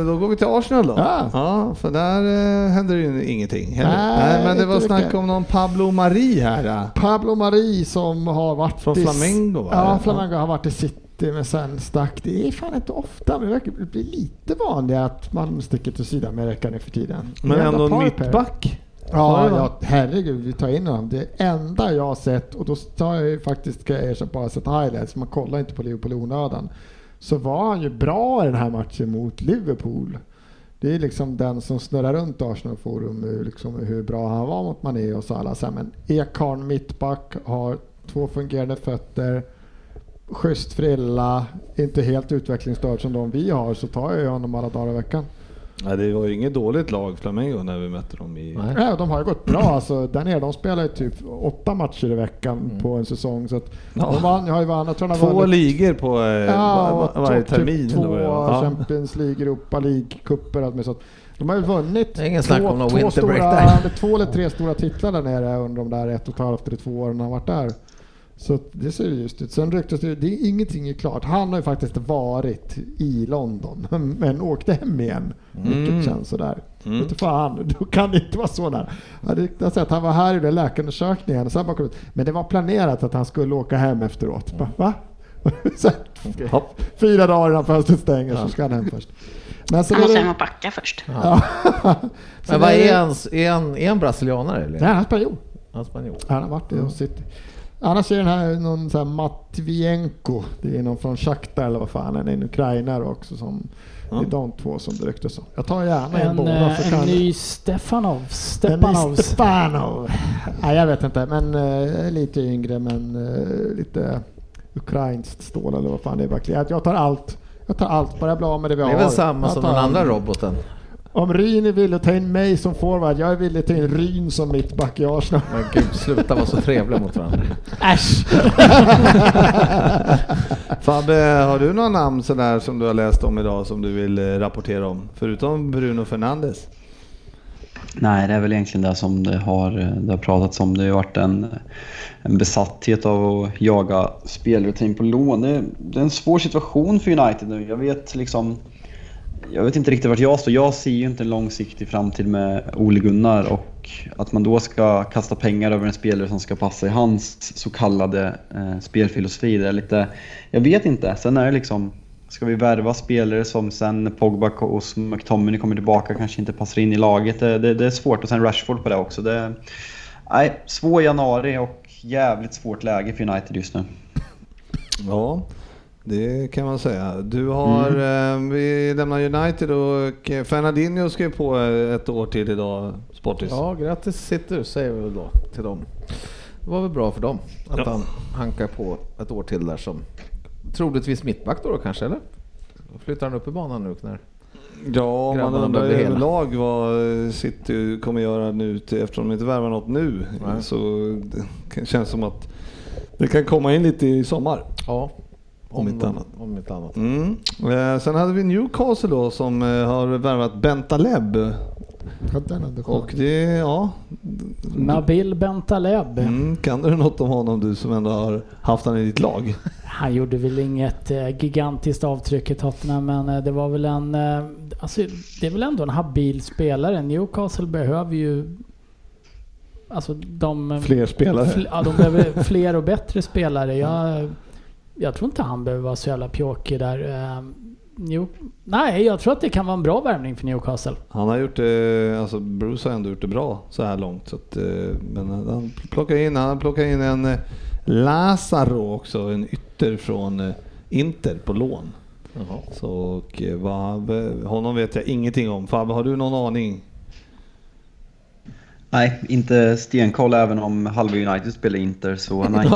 eh, då går vi till Arsenal då. Ja. Ja, för där eh, händer ju ingenting heller. Nej, Nej, men det var snack mycket. om någon Pablo Mari här. eh. Pablo Mari som har varit Från i- Flamengo, va? Ja. Flamengo har varit i City men sen stack. Det är fan inte ofta, men det verkar bli lite vanligare att man sticker till Sydamerika nu för tiden. Men ändå en mittback. Ja, Ja, herregud, vi tar in honom. Det enda jag har sett, och då tar jag ju faktiskt, ska jag erkänna, bara sett highlights, man kollar inte på Liverpool i onödan. så var han ju bra i den här matchen mot Liverpool. Det är liksom den som snurrar runt Arsenal Forum, liksom hur bra han var mot Mané och Salah. Så här, Men Ekharn mittback har två fungerande fötter, schysst frilla, inte helt utvecklingsstörd som de vi har så tar jag ju honom alla dagar i veckan. Nej, det var ju inget dåligt lag Flamengo när vi mötte dem i... Nej. Ja, de har ju gått bra alltså. Där nere, de spelar ju typ åtta matcher i veckan på en säsong. Så att Ja. de vann, har ju vann, jag tror de har Två vunnit- ligor på eh, Ja, var, och varje typ termin. Två. Ja. Champions League, Europa League-cuper och allt med sånt. De har ju vunnit ingen snack om någon två, stora, där. eller två eller tre stora titlar där nere under de där ett och ett halvt eller två åren han varit där. Så det ser just ut. Sen ryktas det, det är ingenting är klart. Han har ju faktiskt varit i London men åkte hem igen. Mm. Vilket känns sådär. Mm. Vet du fan, då kan det inte vara så där. Det ryktas att han var här och gjorde läkarundersökningen och sen bara kom ut. Men det var planerat att han skulle åka hem efteråt. Bara, Va? Så, Hopp. Fyra dagar innan fönstret stänger så ska han hem först. Men så Han det- måste hem och packa först. Ja. Så Men vad det- är han? Är han, är han brasilianare eller? Nej, han är spanjor. Han är spanjor. Han har varit i mm. City. Annars är den här någon sån här Matvienko. Det är någon från Shakhtar eller vad fan, han är en ukrainare också. Som, Det är de två som det ryktas om. Jag tar gärna en, En, båda. eh, så en kan ny Stefanov. En ny. Stepanov. Nej, jag vet inte, men eh, lite yngre men eh, lite ukrainskt stål eller vad fan det är verkligen. Jag tar allt. Jag tar allt, bara jag blir av med det vi Det har. är väl samma som den andra roboten. Om Ryn är villig att ta in mig som forward, jag är villig att ta in Ryn som mittback i Arsenal. Men gud, sluta vara så trevliga mot varandra. Äsch! Fabbe, har du några namn sådär som du har läst om idag som du vill eh, rapportera om? Förutom Bruno Fernandes? Nej, det är väl egentligen det som det har, det har pratats om. Det har ju varit en, en besatthet av att jaga spelare och ta in på lån. Det, det är en svår situation för United nu. Jag vet liksom... Jag vet inte riktigt vart jag står. Jag ser ju inte en långsiktig framtid med Ole Gunnar och att man då ska kasta pengar över en spelare som ska passa i hans så kallade eh, spelfilosofi. Det är lite... Jag vet inte. Sen är det liksom... Ska vi värva spelare som sen Pogba och McTominay kommer tillbaka kanske inte passar in i laget? Det, det, det är svårt och sen Rashford på det också. Det, nej, svår januari och jävligt svårt läge för United just nu. Ja, det kan man säga. Du har, eh, vi lämnar United och eh, Fernandinho skrev på eh, ett år till idag, Sportis. Ja, grattis sitter säger vi väl då till dem. Det var väl bra för dem att Ja. han hankar på ett år till där som troligtvis mittback då, då kanske, eller? Flyttar han upp i banan nu när... Ja, man undrar hela. överlag vad City kommer göra nu till, eftersom de inte värvar något nu. Nej. Så det känns som att det kan komma in lite i sommar. Ja, Om inte annat. Om inte annat. Mm. Eh, sen hade vi Newcastle då som eh, har värvat Bentaleb. Och det, ja. Nabil Bentaleb. Mm, kan du något om honom du som ändå har haft han i ditt lag? Han gjorde väl inget eh, gigantiskt avtryck i Tottenham men det var väl en... Alltså, det är väl ändå en habil spelare. Newcastle behöver ju... Alltså de... Fler spelare? Fl- ja, de behöver fler och bättre spelare. Jag, jag tror inte han behöver vara så jävla pjåkig där. Eh, New, nej, jag tror att det kan vara en bra värvning för Newcastle. Han har gjort det, alltså Bruce har ändå gjort det bra så här långt. Så att, eh, men han plockar in, han plockar in en eh, Lazaro också, en ytter från eh, Inter på lån. Jaha. Så och, eh, vad, honom vet jag ingenting om. Fabbe, har du någon aning? Nej, inte stenkoll även om halva United spelar Inter så nej.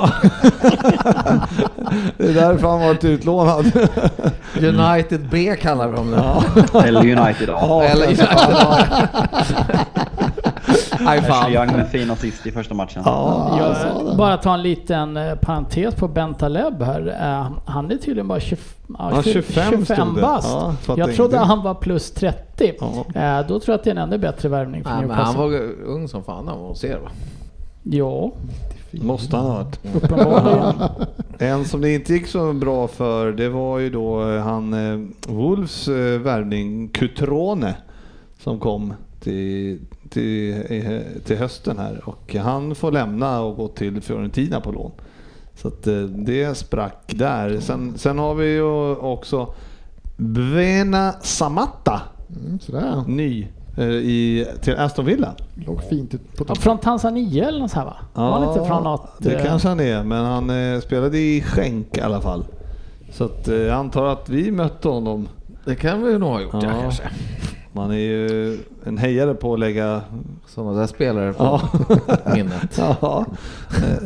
Det är därför han varit utlånad. United B kallar vi dem nu. Eller United ja. Eller United Nej Ashley fan. Young med fin assist i första matchen. Ja, jag Jag, bara ta en liten eh, parentes på Bentaleb här. Eh, han är tydligen bara 20, ja, Ja, 20 25 stod 25 det. bast. Ja, jag trodde han var plus 30. Ja. Eh, då tror jag att det är en ännu bättre värvning för Nej, han var ung som fan han var ser va? Ja, Måste han ha varit. uppenbarligen. En som det inte gick så bra för det var ju då han Wolves värvning Cutrone som kom till, till, till hösten här och han får lämna och gå till Fiorentina på lån. Så att eh, det sprack där. Sen, sen har vi ju också Bvena Samatta, Mm, sådär. ny eh, i, till Aston Villa. Låg fint ut på Ja, från Tanzania eller något så här va? var han inte från något... det eh, kanske han är, men han eh, spelade i skänk i alla fall. Så att, eh, jag antar att vi mötte honom. Det kan vi nog ha gjort ja, Ja. kanske. Man är ju en hejare på att lägga... Sådana där spelare på Ja. minnet. ja.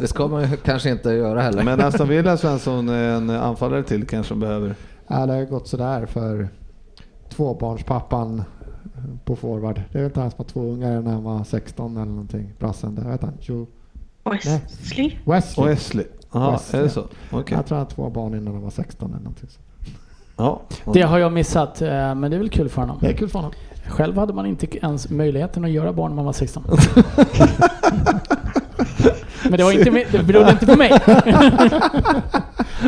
Det ska man ju kanske inte göra heller. Men Aston Villa Svensson är en anfallare till kanske de behöver. Ja, det har gått sådär för tvåbarnspappan på forward. Det är väl inte han som har två ungar när han var 16 eller någonting. Brassen där, vet han? Joe Wesley? Wesley. Wesley. Jaha, Wesley. är det så? Okej. Jag tror han har två barn innan han var 16 eller någonting. Så. Ja. Det har jag missat, eh, men det är väl kul för honom. Det är kul för honom. Själv hade man inte ens möjligheten att göra barn när man var 16. Men det, var inte, det berodde inte på mig.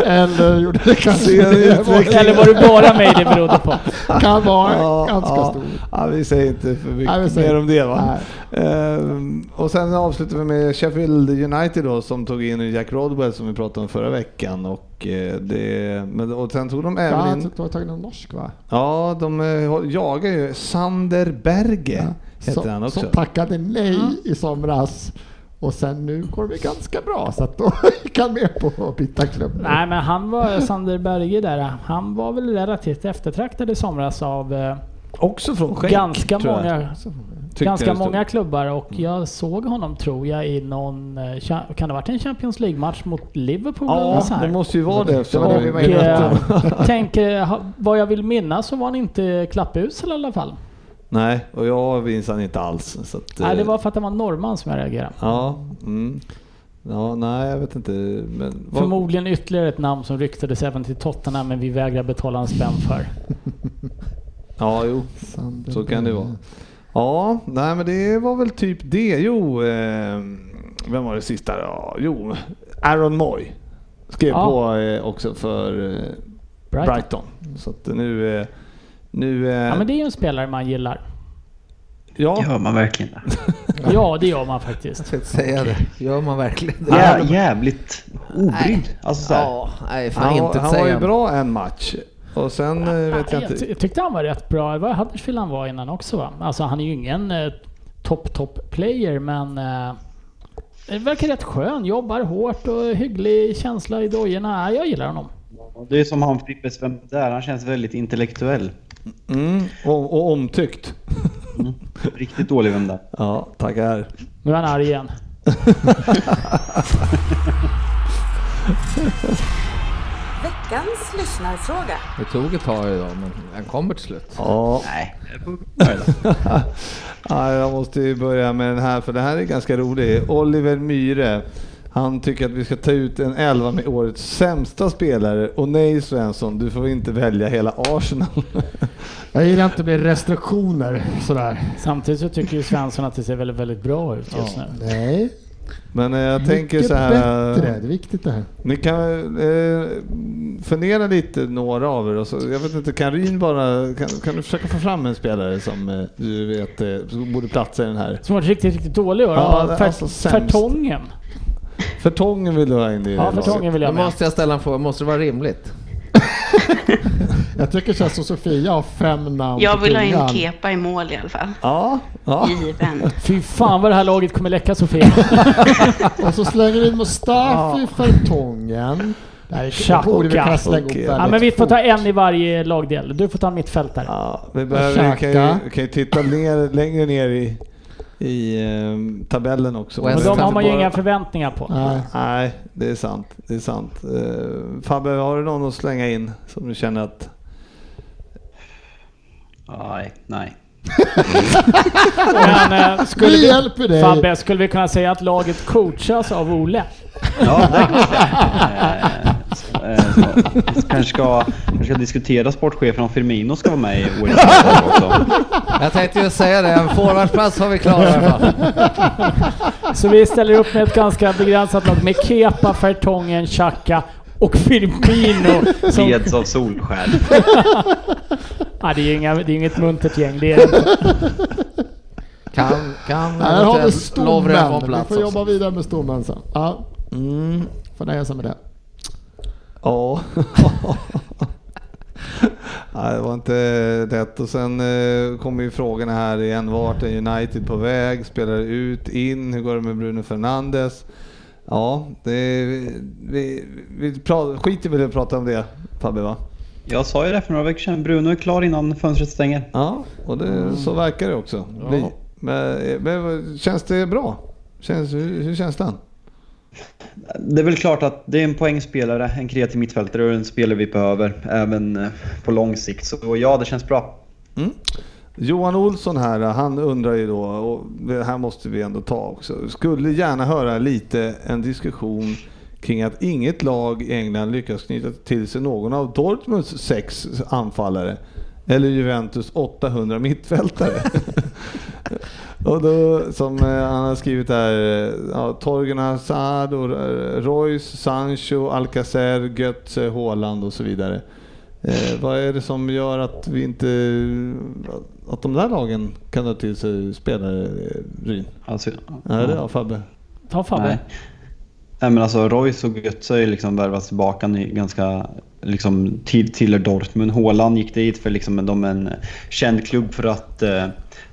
Eller gjorde det kanske. Eller var det bara mig det berodde på? Kan vara Ja, ganska ja. stor. Ja, vi säger inte för mycket Nej, säger- mer om det va? Ehm, och sen avslutar vi med Sheffield United då som tog in Jack Rodwell som vi pratade om förra veckan. Och, eh, det, men, och sen tog de Ja, även han in... tog- tog tagit någon norsk va? Ja, de eh, jagar ju Sander Berge. Heter som, han också. som tackade nej i somras. Och sen nu går det ganska bra så att då gick han med på att byta klubb. Nej men han var, Sander Berge där, han var väl relativt eftertraktad i somras av eh, Också från Schenk, ganska många, ganska det många klubbar och jag såg honom tror jag i någon, eh, kan det ha varit en Champions League-match mot Liverpool eller Ja, något så här? det måste ju vara det. Det var det vi var på. eh, tänker, ha- vad jag vill minnas så var han inte klappusel i alla fall. Nej, och jag minns han inte alls. Så att, Nej, det eh, var för att han var norrman som jag reagerade. Ja, mm. ja, nej jag vet inte. Men, vad- Förmodligen ytterligare ett namn som ryktades även till Tottenham men vi vägrar betala en spänn för. Ja, jo. Så kan det vara. Ja, nej men det var väl typ det. Jo, eh, vem var det sista? Ja, jo, Aaron Moy skrev Ja. på eh, också för eh, Brighton. Brighton. Så att nu... Nu eh, Ja men det är ju en spelare man gillar. ja, Gör man verkligen det? Ja det gör man faktiskt. Jag tänkte säga det. Gör man verkligen det? Jä, jävligt obrydd. Alltså så här. Ja, nej fan han, inte han var ju bra en match. Och sen eh, vet jag jag, ty- inte. jag tyckte han var rätt bra. Det var Huddersfield han var innan också va? Alltså han är ju ingen eh, topp topp player men eh, det verkar rätt skön. Jobbar hårt och hygglig känsla i dojorna. Ja, Jag gillar honom. Det är som han Frippe där, han känns väldigt intellektuell. Mm, och, och omtyckt. Riktigt dålig där. Ja, tackar. Nu är han arg igen. Veckans lyssnarfråga. Det tog ett tag idag men den kommer till slut. Ja, Nej, jag. Ja, måste ju börja med den här för det här är ganska rolig. Oliver Myhre. Han tycker att vi ska ta ut en elva med årets sämsta spelare och nej Svensson, du får inte välja hela Arsenal. Jag gillar inte med restriktioner sådär. Samtidigt så tycker ju Svensson att det ser väldigt, väldigt bra ut just nu. Nej, Men eh, jag tänker mycket så här. bättre. Det är viktigt det här. Ni kan eh, fundera lite några av er. Och så, jag vet inte, kan Ryn bara, kan, kan du försöka få fram en spelare som eh, du vet eh, som borde platsa i den här? Som varit riktigt, riktigt dålig år. Ja, Ja, alltså. Fertongen. Förtången vill du ha in i Ja. Fertongen vill Då jag med. måste jag ställa en fråga, måste det vara rimligt? Jag tycker känns som Sofia har fem namn Jag vill ha in. Kepa i mål i alla fall. Ja, ja. Given. Fy fan vad det här laget kommer läcka Sofia. Och så slänger vi in Mustafi för tången. Det här är- Xhaka. borde vi Okej. ihop ja, men vi får ta en i varje lagdel. Du får ta mittfältare. Ja, vi behöver, kan, ju, kan ju titta ner, längre ner i, i ehm, tabellen också. Men de har man ju bara- inga förväntningar på. Nej. Nej, det är sant. Det är sant. Uh, Fabbe, har du någon att slänga in som du känner att... Nej, nej. Men eh, skulle Vi vi, hjälper dig. Fabbe, skulle vi kunna säga att laget coachas av Ole? Ja, det Eh, så, kanske ska, kanske ska diskutera sportchefen om Firmino ska vara med i årets också. Jag tänkte ju säga det, en forwardplats har vi klar i alla fall. Så vi ställer upp med ett ganska begränsat lag med Kepa, Fertongen, Xhaka och Firmino. Som, Leds av Solskär. ja, det är ju inga, det är inget muntert gäng, det är det. Kan, kan Här har vi stommen. Vi får jobba vidare med stommen sen. Ja, Mm, får nöja sig med det. Ja. Nej, det var inte lätt. Och sen eh, kommer ju frågorna här igen. Vart är United på väg? Spelar ut in? Hur går det med Bruno Fernandes? Ja, det, vi, vi pra, skiter väl i att prata om det Fabbe va? Jag sa ju det för några veckor sedan. Bruno är klar innan fönstret stänger. Ja, och det, så verkar det också bli. Men, men känns det bra? Känns, hur, hur känns den? Det är väl klart att det är en poängspelare, en kreativ mittfältare och en spelare vi behöver även eh, på lång sikt. Så ja, det känns bra. Mm. Johan Olsson här, han undrar ju då, och det här måste vi ändå ta också. Skulle gärna höra lite en diskussion kring att inget lag i England lyckas knyta till sig någon av Dortmunds sex anfallare. Eller Juventus 800 mittfältare. och då, som eh, han har skrivit här, eh, ja, Torgen Hazard, och eh, Royce, Sancho, Alcacer, Götze, Haaland och så vidare. Eh, vad är det som gör att vi inte, att de där lagen kan ta till sig spelare, Ryn? Alltså, Är det ja, Fabbe? Ta Fabbe. Nej. Nej men alltså Royce och Götze har ju liksom värvats tillbaka ganska liksom till, till Dortmund. Haaland gick dit för liksom de är en känd klubb för att, eh,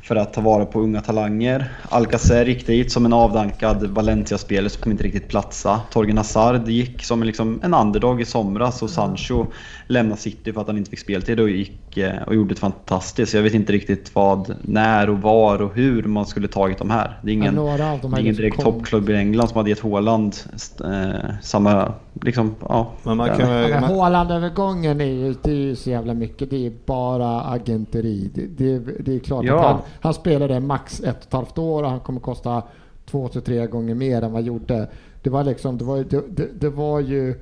för att ta vara på unga talanger. Alcacer gick dit som en avdankad Valencia-spelare som inte riktigt platsa. Torgen Hazard gick som en, liksom en underdog i somras och Sancho lämnade City för att han inte fick speltid och gick eh, och gjorde ett fantastiskt. Jag vet inte riktigt vad, när och var och hur man skulle tagit de här. Det är ingen, några av de det är ingen liksom direkt toppklubb i England som hade gett Haaland eh, samma, liksom, ja. Men man kan, Ja, men man, Haaland-övergången är ju, det är ju så jävla mycket. Det är bara agenteri. Det, det, det är klart Ja. att han, han spelade max ett och ett halvt år och han kommer kosta två till tre gånger mer än vad han gjorde. Det var liksom, det var, det, det, det var ju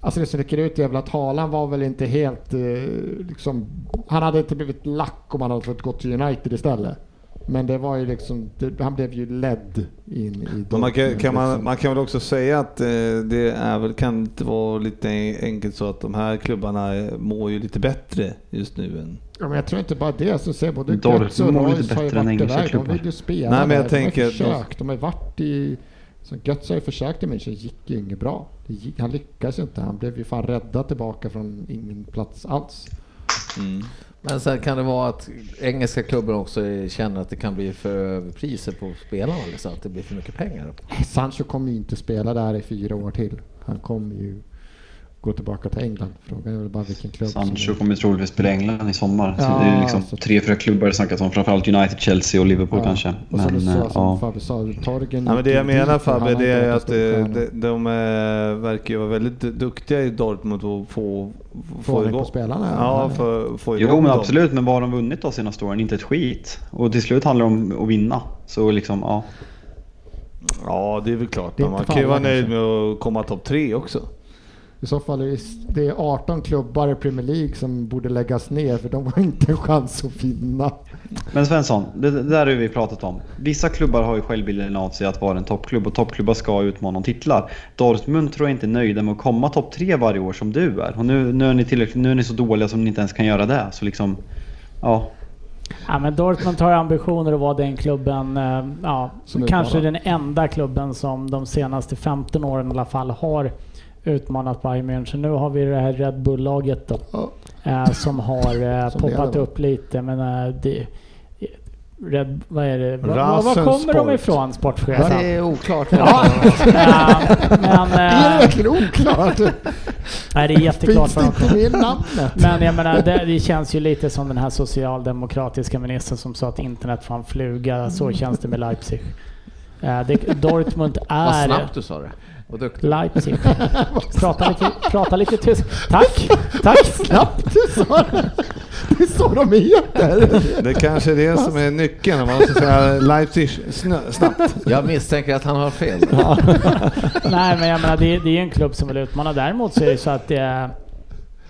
Alltså det som sticker ut är väl att Haaland var väl inte helt eh, liksom, Han hade inte blivit lack om han hade fått gå till United istället. Men det var ju liksom, det, han blev ju ledd in i man, kan, kan man, man kan väl också säga att eh, det är väl, kan inte vara lite enkelt så att de här klubbarna eh, mår ju lite bättre just nu än Ja, men jag tror inte bara det. Så ser både Götze och Royce har ju varit iväg. De klubbar. vill ju spela Nej, men jag där. tänker- De har försökt. De har varit i... Så Götze har ju försökt i München, gick ju inget bra. Han lyckades ju inte. Han blev ju fan räddad tillbaka från ingen plats alls. Men sen kan det vara att engelska klubbar också känner att det kan bli för överpriser på spelarna, liksom, att det blir för mycket pengar. Sancho kommer ju inte spela där i fyra år till. Han kommer ju gå tillbaka till England. Frågan är väl bara vilken klubb Sancho som... kommer troligtvis spela i England i sommar. så Ja, det är liksom så- tre, fyra klubbar det snackas om. Framförallt United, Chelsea och Liverpool kanske. Och Men, eh, ja. Fabbe sa, Torgen Ja, men det jag menar Fabbe, det är att en eh, de, de eh, verkar ju vara väldigt duktiga i Dortmund och få, Få ordning på spelarna, ja. Ja, få, få Jo igång men absolut, men vad har de vunnit de senaste åren? Inte ett skit. Och till slut handlar det om att vinna. Så liksom, ja. Ja, det är väl klart. Det är man kan ju för vara nöjd kanske. med att komma topp tre också. I så fall är det, det är 18 klubbar i Premier League som borde läggas ner för de har inte en chans att vinna. Men Svensson, det, det där har vi pratat om. Vissa klubbar har ju självbilden av sig att vara en toppklubb och toppklubbar ska utmana om titlar. Dortmund tror jag inte är nöjda med att komma topp tre varje år som du är. Och nu, nu, är ni tillräckligt, nu är ni så dåliga som ni inte ens kan göra det. Så liksom, ja. Ja, men Dortmund har ambitioner att vara den klubben, eh, ja, Som kanske utmanar. den enda klubben som de senaste 15 åren i alla fall har utmanat Bayern München. Nu har vi det här Red Bull-laget då, Ja. eh, som har eh, Som poppat upp lite. Men eh, det, Red, vad är det? Var, var kommer de Sport. ifrån, sportchefen? Det är oklart. Ja, ja, men... Är det eh, verkligen oklart? nej, det är jätteklart Finns var det de inte med namnet? Men jag menar, det, det känns ju lite som den här socialdemokratiska ministern som sa att internet får en fluga. Så känns det med Leipzig. Det, Dortmund Vad är snabbt du sa det. Vad duktig. Leipzig. Prata lite, prata lite tyst. Tack! Tack! Knappt du sa det. Det är så de heter. Det kanske är det som är nyckeln. Man måste säga Leipzig snö, snabbt. Jag misstänker att han har fel. Nej, men jag menar, det, det är en klubb som vill utmana. Däremot så är det så att eh,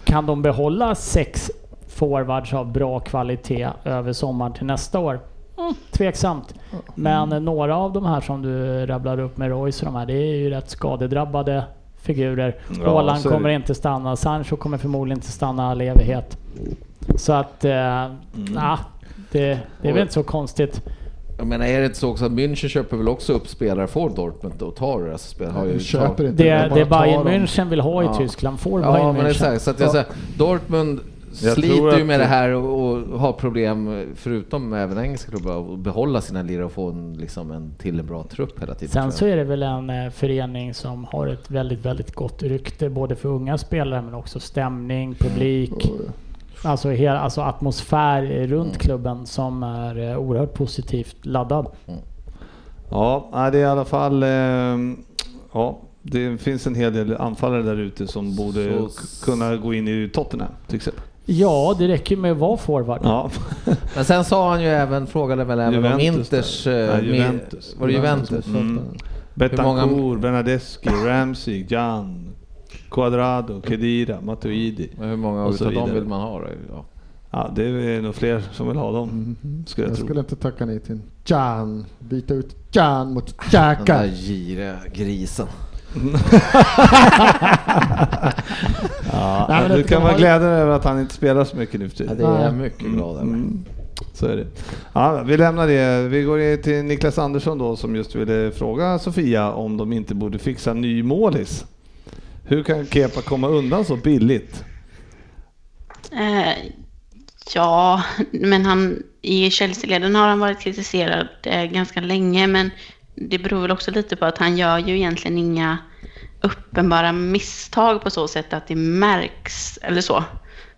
kan de behålla sex forwards av bra kvalitet över sommaren till nästa år? Mm, tveksamt. Men eh, några av de här som du rabblar upp med Royce och de här, det är ju rätt skadedrabbade figurer. Ja, Haaland kommer inte stanna, Sancho kommer förmodligen inte stanna all evighet. Så att, eh, nah, det, det är väl inte så konstigt. Jag menar, är det inte så också att München köper väl också upp spelare från Dortmund och tar deras spelare? Har ju köper inte. Det, det tar Bayern. München vill ha i Ja. Tyskland får Ja, Bayern men München. exakt. Så att jag säger, Dortmund Jag sliter ju med det här och, och har problem, förutom även engelska klubbar, att behålla sina lirare och få en, liksom en till en bra trupp hela tiden. Sen så är det väl en eh, förening som har ett väldigt, väldigt gott rykte både för unga spelare men också stämning, publik. Alltså, hela, alltså atmosfär runt klubben som är eh, oerhört positivt laddad. Ja, nej, det är i alla fall... ehm, ja, det finns en hel del anfallare där ute som borde Så- kunna gå in i Tottenham till exempel. Ja, det räcker med att vara forward. Ja, Men sen sa han ju även, frågade väl även om Juventus Inters... där. eh, med- Juventus. Var det Juventus? Mm. Betancourt, Bernadeschi, Ramsey, Jan, Quadrado, Kedira, Matuidi. Men hur många Och så utav dem vill man ha då? Ja. Ja, det är nog fler som vill ha dem, skulle jag, Jag tro. skulle inte tacka nej till Jan. Byta ut Jan mot Den där Xhaka. giriga grisen. Ja, Nej, du kan vara har- glädjad över att han inte spelar så mycket nu för Ja, tiden. det är jag mycket glad över. Mm. Så är det. Ja, vi lämnar det. Vi går in till Niklas Andersson då som just ville fråga Sofia om de inte borde fixa ny målis. Hur kan Kepa komma undan så billigt? Eh, ja, men han, i Chelsea-leden har han varit kritiserad eh, ganska länge, men det beror väl också lite på att han gör ju egentligen inga uppenbara misstag på så sätt att det märks eller så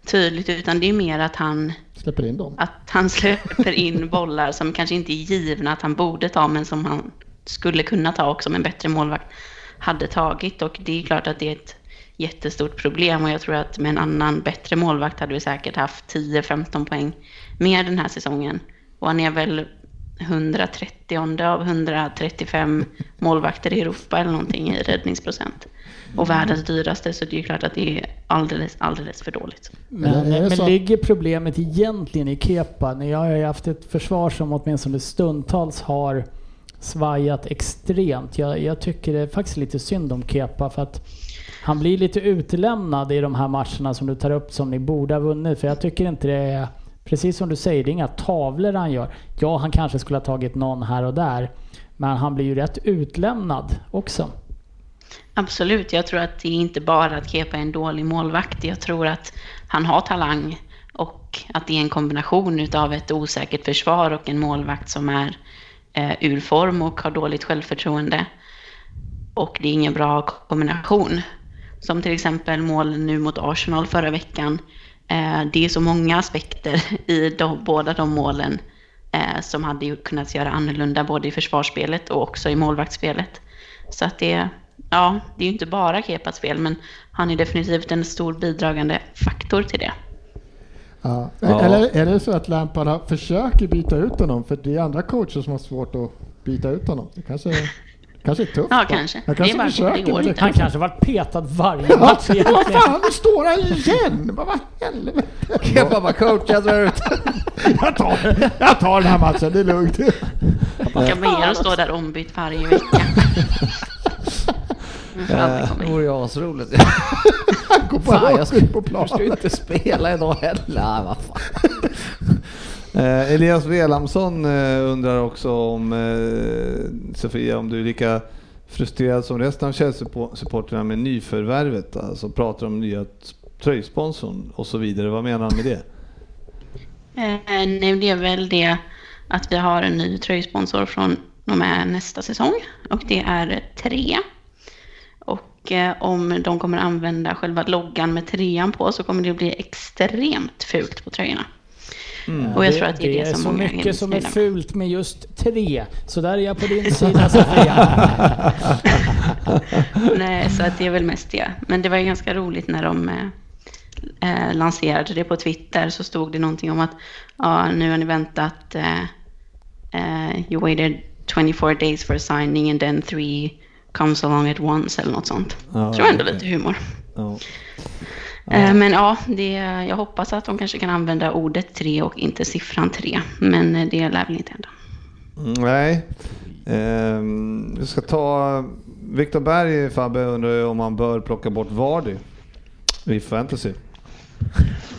tydligt, utan det är mer att han, Släpper in dem. att han släpper in bollar som kanske inte är givna att han borde ta, men som han skulle kunna ta och som en bättre målvakt hade tagit. Och det är klart att det är ett jättestort problem och jag tror att med en annan bättre målvakt hade vi säkert haft 10-15 poäng mer den här säsongen. Och han är väl 130 av 135 målvakter i Europa eller någonting i räddningsprocent. Och världens dyraste, så det är klart att det är alldeles, alldeles för dåligt. Men, Men det men ligger problemet egentligen i Kepa? Ni har ju haft ett försvar som åtminstone stundtals har svajat extremt. Jag, jag tycker det är faktiskt lite synd om Kepa för att han blir lite utelämnad i de här matcherna som du tar upp som ni borde ha vunnit. För jag tycker inte det är, precis som du säger, det är inga tavlor han gör. Ja, han kanske skulle ha tagit någon här och där. Men han blir ju rätt utlämnad också. Absolut, jag tror att det är inte bara att Kepa är en dålig målvakt. Jag tror att han har talang och att det är en kombination utav ett osäkert försvar och en målvakt som är eh, ur form och har dåligt självförtroende. Och det är ingen bra kombination. Som till exempel målen nu mot Arsenal förra veckan. Eh, det är så många aspekter i de, båda de målen eh, som hade kunnat göra annorlunda både i försvarsspelet och också i målvaktsspelet. Så att det, ja, det är ju inte bara Kepas fel, men han är definitivt en stor bidragande faktor till det. Ja. Ja. Eller är det så att Lampard försöker byta ut honom? För det är andra coacher som har svårt att byta ut honom. Det kanske, kanske är tufft. Ja, kanske. Jag Det är kanske bara- det går inte. Han kanske varit petad varje Ja, match vad egentligen. fan, nu står han igen! Vad vad helvete? Kepa bara coach, jag drar ut. Jag tar, jag tar den här matchen, det är lugnt. Caballero står där ombytt varje vecka. Det vore ju asroligt. Han går Fan, bara jag rakt ska, ut på jag plan. ska ju inte spela idag heller. Nej, vad fan. Eh, Elias Velamsson eh, undrar också om eh, Sofia, om du är lika frustrerad som resten av Chelsea-supportrarna med nyförvärvet, alltså pratar om nya tröjsponsorn och så vidare. Vad menar han med det? Eh, nej, det är väl det att vi har en ny tröjsponsor från och med nästa säsong och det är tre. Och eh, om de kommer använda själva loggan med trean på så kommer det bli extremt fult på tröjorna. Och jag tror att det är det, är som så många mycket som är fult med just tre. Så där är jag på din sida Sofia. Nej, så att det är väl mest det. Men det var ju ganska roligt när de eh, eh, lanserade det på Twitter så stod det någonting om att ja, nu har ni väntat eh, eh, you waited 24 days for signing and then three comes along at once eller något sånt. Ja, tror jag ändå okej. lite humor. Ja. Eh, men ja, det, jag hoppas att de kanske kan använda ordet tre och inte siffran tre. Men eh, det lär väl inte hända. Mm, Nej. Ehm, vi ska ta Viktor Berg, Fabbe, undrar om han bör plocka bort Vardy i fantasy.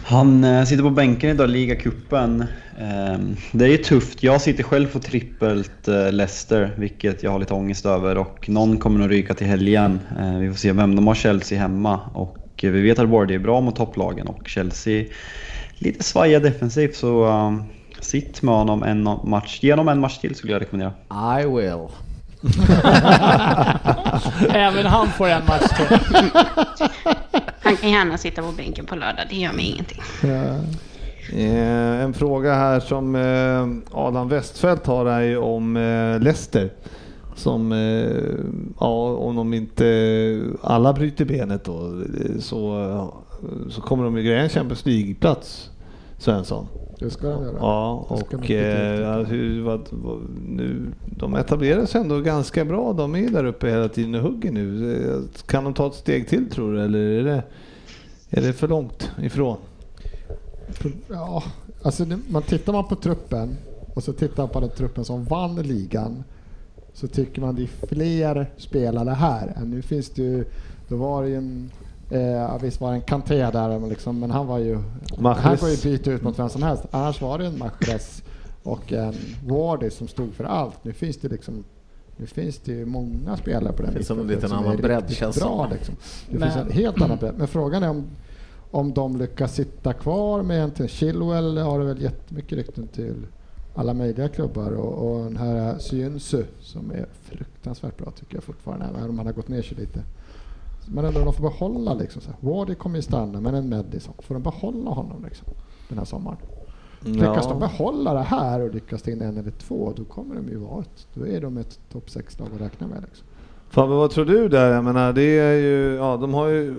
Han eh, sitter på bänken idag i ligacupen. Eh, det är ju tufft. Jag sitter själv på trippelt eh, Leicester, vilket jag har lite ångest över. Och någon kommer nog ryka till helgen. Eh, vi får se vem de har Chelsea hemma. Och eh, vi vet att Vardy är bra mot topplagen och Chelsea lite svaja defensivt så um, sitt med honom en match, genom en match till skulle jag rekommendera. I will. Även han får en match till. Han kan gärna sitta på bänken på lördag, det gör mig ingenting. Eh, en fråga här som eh, Adam Westfeldt har är ju om eh, Leicester. Som, eh, ja, om de inte alla bryter benet då så, så kommer de ju greja en Champions League-plats, Svensson. Det ska de göra. Ja, och eh, ja, hur, vad, vad, nu, de etablerar sig ändå ganska bra. De är där uppe hela tiden och hugger nu. Eh, Kan de ta ett steg till tror du, eller är det, är det för långt ifrån? Ja, alltså man tittar man på truppen och så tittar man på den truppen som vann ligan så tycker man det är fler spelare här. än Nu finns det ju, då var det ju en, eh, visst var det en Kanté där men, liksom, men han var ju, han går ju byta ut mot vem som helst. Annars var det en Mahrez och en Wardy som stod för allt. Nu finns det liksom nu finns det ju många spelare på den finns en liten annan är bredd, känns bra. som. Liksom. Det Men- finns en helt annan bredd. Men frågan är om om de lyckas sitta kvar med en till Chilwell har det väl jättemycket rykten till alla möjliga klubbar och, och den här Syunsu som är fruktansvärt bra tycker jag fortfarande, även om han har gått ner sig lite. Men ändå de får behålla liksom. Så här. Wardy kommer ju stanna, men en Madison, får de behålla honom liksom den här sommaren? Lyckas de behålla det här och lyckas ta in en eller två, då kommer de ju vara ett, då är de ett topp 6-lag att räkna med. Liksom. Fabbe, vad tror du där? Jag menar, det är ju, ja, de har ju,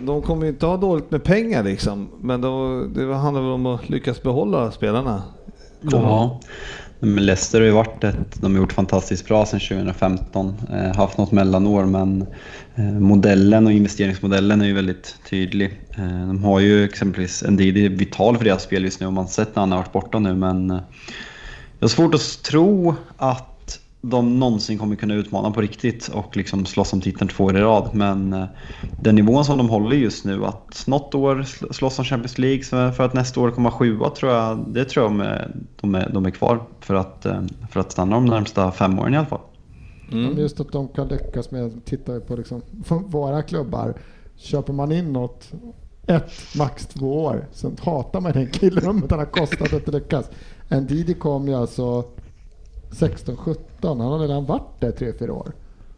de kommer ju inte ha dåligt med pengar liksom, men då, det handlar väl om att lyckas behålla spelarna. Ja. Men Leicester har ju varit ett, de har gjort fantastiskt bra sedan 2015. Eh, haft något mellanår men eh, modellen och investeringsmodellen är ju väldigt tydlig. Eh, de har ju exempelvis Ndidi vital för deras spel just nu och man sett när han har varit borta nu men eh, jag har svårt att tro att de någonsin kommer kunna utmana på riktigt och liksom slåss om titeln två år i rad. Men eh, den nivån som de håller just nu, att något år sl- slåss om Champions League för att nästa år komma sjua, tror jag, det tror jag de är, de är, de är kvar för att, eh, för att stanna de närmsta fem åren i alla fall. Men Just att de kan lyckas med, tittar vi på liksom, våra klubbar, köper man in något ett, max två år, sen hatar man den killen om att han har kostat att lyckas. En Didi kom ju alltså 16-17, han har redan varit där 3-4 år.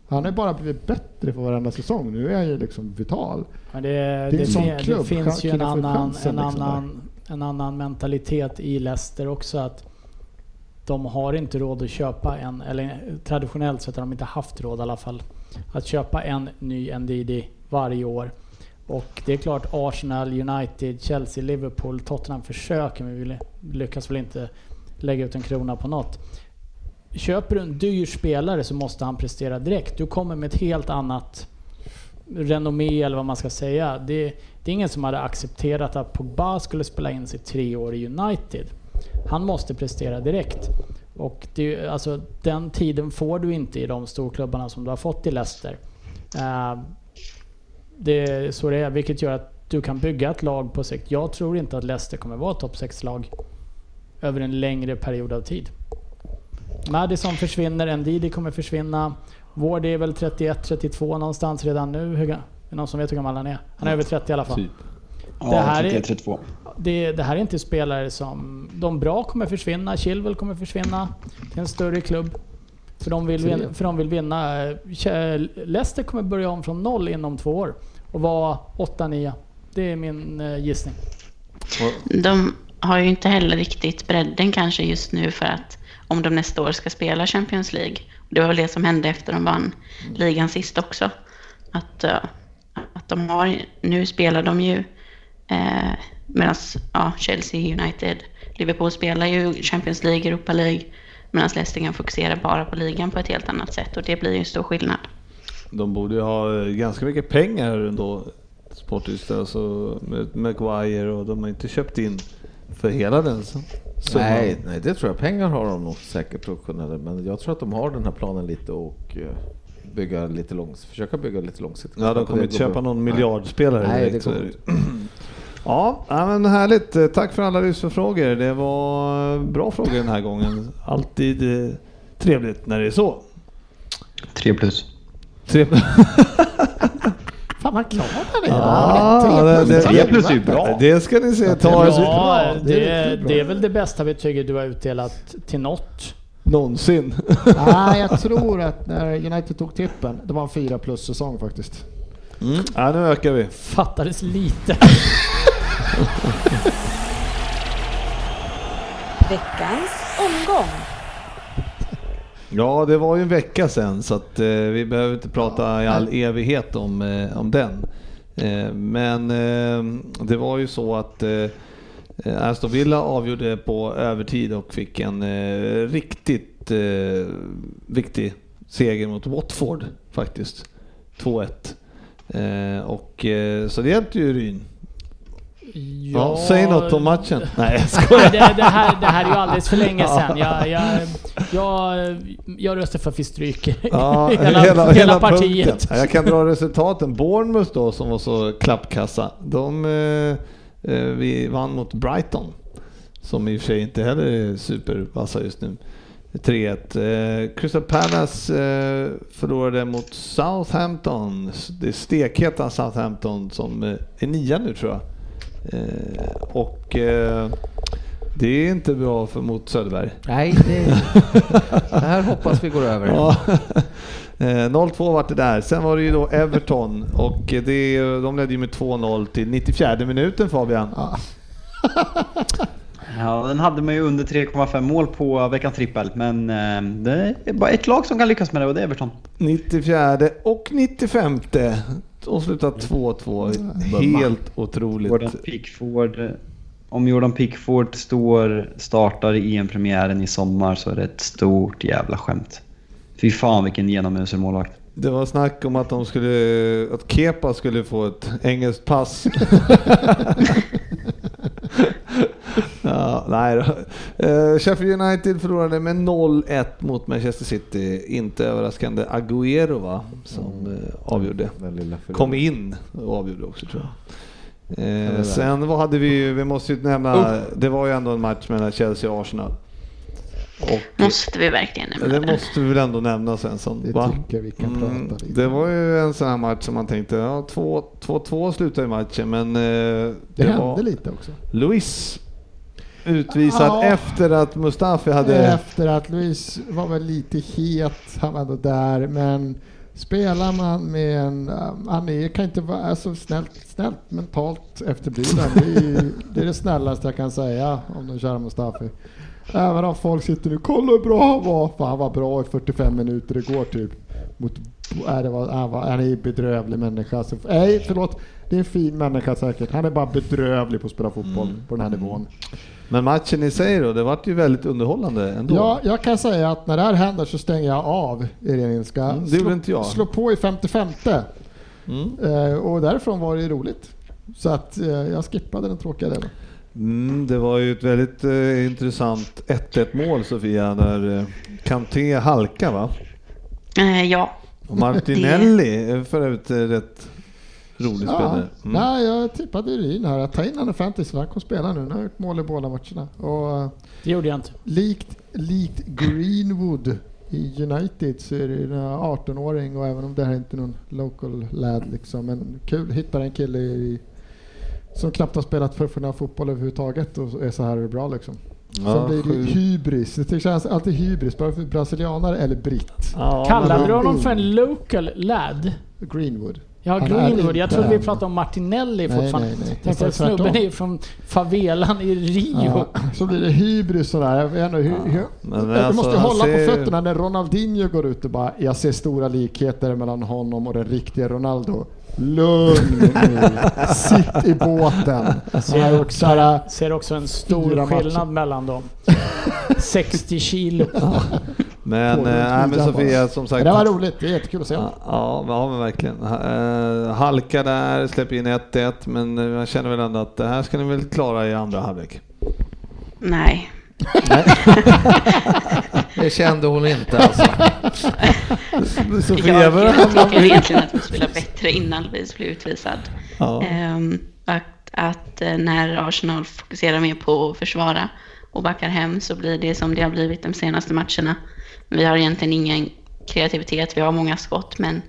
Han har bara blivit bättre för varenda säsong. Nu är han ju liksom vital. Men det, är det, en sån det klubb. finns ju en annan, en, liksom annan, en annan mentalitet i Leicester också. att De har inte råd att köpa en, eller traditionellt sett har de inte haft råd i alla fall, att köpa en ny NDD varje år. Och det är klart Arsenal, United, Chelsea, Liverpool, Tottenham försöker men vi lyckas väl inte lägga ut en krona på något. Köper du en dyr spelare så måste han prestera direkt. Du kommer med ett helt annat renommé eller vad man ska säga. Det, det är ingen som hade accepterat att Pogba skulle spela in sig tre år i United. Han måste prestera direkt. Och det, alltså, den tiden får du inte i de storklubbarna som du har fått i Leicester. Uh, det är så det är, vilket gör att du kan bygga ett lag på sikt. Jag tror inte att Leicester kommer vara ett topp 6-lag över en längre period av tid. Madison försvinner, Ndidi kommer försvinna. Ward är väl 31-32 någonstans redan nu. Hur, är det någon som vet hur gammal han är? Han är över 30 i alla fall. Typ. Ja, Det här är- 31-32. Det, det här är inte spelare som... De bra kommer försvinna, Chilwell kommer försvinna till en större klubb. För de vill, vin, för de vill vinna. Leicester kommer börja om från noll inom två år och vara 8-9. Det är min eh, gissning. De har ju inte heller riktigt bredden kanske just nu för att om de nästa år ska spela Champions League. Det var väl det som hände efter de vann ligan sist också. Att, eh, att de har, nu spelar de ju eh, medan ja, Chelsea, United, Liverpool spelar ju Champions League, Europa League. Medan Leicester kan fokusera bara på ligan på ett helt annat sätt och det blir ju en stor skillnad. De borde ju ha eh, ganska mycket pengar ändå, Sportis, alltså med Maguire och de har inte köpt in för hela den summan. Nej, nej, det tror jag. Pengar har de nog säkert det, men jag tror att de har den här planen lite och eh, bygga lite långs försöka bygga lite långsiktigt. Ja, de kommer inte köpa någon Nej. miljardspelare Nej, direkt. det. Ja, ja, men härligt. Eh, Tack för alla lyssnarfrågor. Det var eh, bra frågor den här gången. Alltid trevligt när det är så. 3 plus. Trevligt. Fan man klarar det. Ja, Tre det- plus tre är ju bra. Det ska ni se. Ta är. Ja, det är det, det är väl det bästa betyget du har utdelat till något. någonsin. Nej, jag tror att när United tog tippen, det var en fyra plus säsong faktiskt. Mm. Ja, nu ökar vi. Fattades lite. Veckans omgång. Ja, det var ju en vecka sedan så att eh, vi behöver inte prata i all evighet om, eh, om den. Eh, men eh, det var ju så att eh, Aston Villa avgjorde på övertid och fick en eh, riktigt viktig seger mot Watford faktiskt. 2-1. Eh, och, så det hjälpte ju Ryn. Ja, säg något om matchen. Nej, jag skojar. Det, det, här, det här är ju alldeles för länge sedan. Jag, jag, jag, jag röstar för att vi stryker Ja, hela, hela, partiet. punkten. Ja, Jag kan dra resultaten. Bournemouth då som var så klappkassa. De eh, eh, vi vann mot Brighton. Som i och för sig inte heller är supervassa just nu. 3-1. Eh, Crystal Palace eh, förlorade mot Southampton. Det stekheta Southampton som eh, är nia nu tror jag. Eh, och eh, det är inte bra för mot Söderberg. Nej, det, det här hoppas vi går över. Ja. Eh, 0-2 vart det där. Sen var det ju då Everton och det, de ledde ju med 2-0 till 94 minuten Fabian. Ja. Ja, den hade man ju under 3,5 mål på veckans trippel, men eh, det är bara ett lag som kan lyckas med det och det är Everton. 94 och 95 och slutat 2-2. Helt otroligt. Jordan Pickford, om Jordan Pickford står, startar i EM-premiären i sommar så är det ett stort jävla skämt. Fy fan vilken genomusel målvakt. Det var snack om att de skulle, att Kepa skulle få ett engelskt pass. ja, nej då. Eh, Sheffield United förlorade med 0-1 mot Manchester City. Inte överraskande Agüero va, som eh, avgjorde. Den lilla Kom in och avgjorde också tror jag. Eh, sen vad hade vi, vi måste ju nämna, det var ju ändå en match mellan Chelsea och Arsenal. Och Måste vi verkligen nämna det det? måste vi väl ändå nämna sen. Som, Det va? tycker vi kan Mm, prata lite det var ju en sån här match som man tänkte, ja 2-2 slutade i matchen men eh, det, Det hände var lite också. Luis utvisad Ja. efter att Mustafi hade... Efter att Luis var väl lite het, han var ändå där, men spelar man med en... um, Han är, kan inte vara så snällt, snällt mentalt efterbliven. Det är, det är det snällaste jag kan säga om den kära Mustafi. Även om folk sitter nu, kolla hur bra han var. För han var bra i 45 minuter igår typ. Mot, äh, det var, han, var, han är en bedrövlig människa. Så, nej, förlåt. Det är en fin människa säkert. Han är bara bedrövlig på att spela fotboll på den här nivån. Men matchen i sig då, det vart ju väldigt underhållande ändå. Ja, jag kan säga att när det här händer så stänger jag av i den engelska. Mm, det gjorde inte jag. Slå på i 55 Mm. eh, och därifrån var det roligt. Så att eh, jag skippade den tråkiga delen. Mm, det var ju ett väldigt eh, intressant 1-1 mål Sofia, när eh, Kanté halka va? Eh, ja, Martinelli är för övrigt eh, rätt rolig Ja, spelare. Mm. nej, jag tippade Ryn här att ta in honom i fantasy. för Han kommer spela nu. Han har gjort mål i båda matcherna. Och eh, Det gjorde jag inte. likt, likt Greenwood i United så är det en 18-åring och även om det här inte är någon local lad liksom. Men kul, hittar en kille i, som knappt har spelat professionell fotboll överhuvudtaget och är så här bra liksom. Ja, Sen blir det sju- hybris. Det känns alltid hybris, bara för brasilianare eller britt. Ja, Kallade du honom för en local lad? Greenwood. Ja, Greenwood. Jag trodde vi pratade om Martinelli Nej, fortfarande. nej, nej. Tänkte att snubben är från favelan i Rio. Ja, så blir det hybris sådär. Jag, vet inte, hur, hur, Men du alltså, måste han hålla ser- på fötterna när Ronaldinho går ut och bara “Jag ser stora likheter mellan honom och den riktiga Ronaldo”. Lugn nu. Sitt i båten. Han har gjort såhär, Ser också en stor Fyra matcher. skillnad mellan dem. 60 kilo. Men, eh, nej, men Sofia som men sagt. det var roligt. Det är jättekul att se. Ja, ja, men- ja men verkligen. Uh, halka där, släpper in 1-1 men eh, man känner väl ändå att det här ska ni väl klara i andra halvlek. nej. Det kände hon inte alltså. Sofia Jag, jag tycker egentligen att vi spelar bättre innan Luis blev utvisad. Ja. Ehm, att, att eh, när Arsenal fokuserar mer på att försvara och backar hem så blir det som det har blivit de senaste matcherna. Vi har egentligen ingen kreativitet, vi har många skott men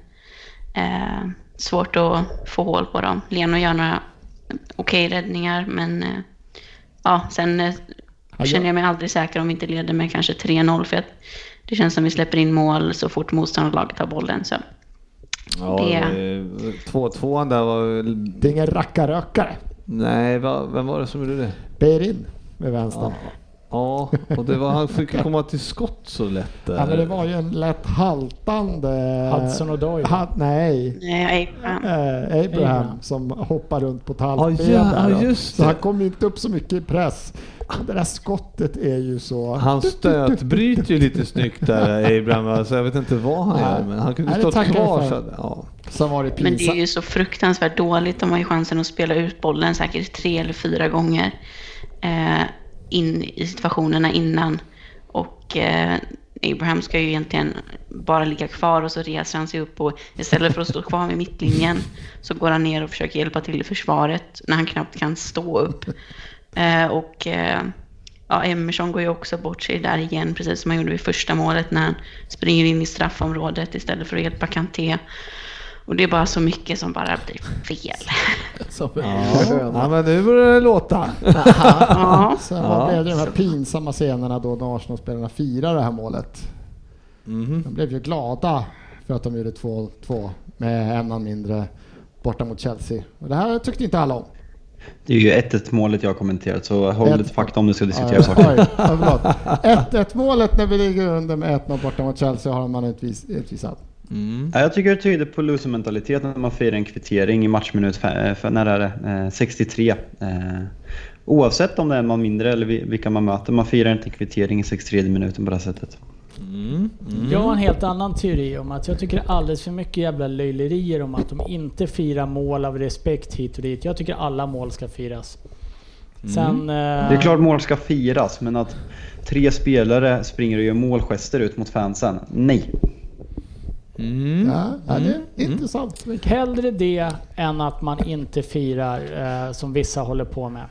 eh, svårt att få hål på dem. Leno gör några okej räddningar, men eh, ja, sen eh, känner jag mig aldrig säker om vi inte leder med kanske 3-0, för att det känns som vi släpper in mål så fort motståndarlaget har bollen. Så. Ja, Det- 2-2 där var. Det är ingen rackarökare. Nej, va, vem var det som gjorde det? Berin med vänstern. Ja, och det var, han fick komma till skott så lätt där. Ja, men det var ju en lätt haltande... Hudson Odoi. Ha, nej. Nej, Abraham. Eh, Abraham, som hoppar runt på ett halvt Ja, ja, där. ja, då. just Så det. han kommer inte upp så mycket i press. Men Det där skottet är ju så... Han stötbryter ju lite snyggt där, Abraham. Alltså, jag vet inte vad han gör, men han kunde stått kvar. Så, ja. Sen var det Men det är ju så fruktansvärt dåligt. De har ju chansen att spela ut bollen säkert tre eller fyra gånger eh, in i situationerna innan. Och eh, Abraham ska ju egentligen bara ligga kvar och så reser han sig upp och istället för att stå kvar vid mittlinjen så går han ner och försöker hjälpa till i försvaret när han knappt kan stå upp. Eh, och eh, ja, Emerson går ju också bort sig där igen, precis som han gjorde vid första målet när han springer in i straffområdet istället för att hjälpa Kanté. Och det är bara så mycket som bara blir fel. Som Ja. ja, men nu börjar det låta. Ja, Sen Ja. var blev det de här pinsamma scenerna då när Arsenal-spelarna firade det här målet. Mhm. De blev ju glada för att de gjorde 2-2 med en man mindre borta mot Chelsea. Och det här tyckte inte alla om. Det är ju 1-1 målet jag har kommenterat, så håll Ett- lite fakta om du ska diskutera Ja, saker. oj, ja, förlåt. 1-1 målet när vi ligger under med 1-0 borta mot Chelsea har man utvis, utvisat. Mm. Ja, Jag tycker det tyder på loser-mentalitet när man firar en kvittering i matchminut, fe- för, när är det? Eh, 63. Eh, oavsett om det är man mindre eller vi- vilka man möter, man firar inte en kvittering i 63 minuten på det sättet. Mm. Jag har en helt annan teori om att jag tycker alldeles för mycket jävla löjlerier om att de inte firar mål av respekt hit och dit. Jag tycker alla mål ska firas. Sen... Det är klart mål ska firas, men att tre spelare springer och gör målgester ut mot fansen, nej. Mm. Ja, ja, det är intressant. Hellre det än att man inte firar eh, som vissa håller på med.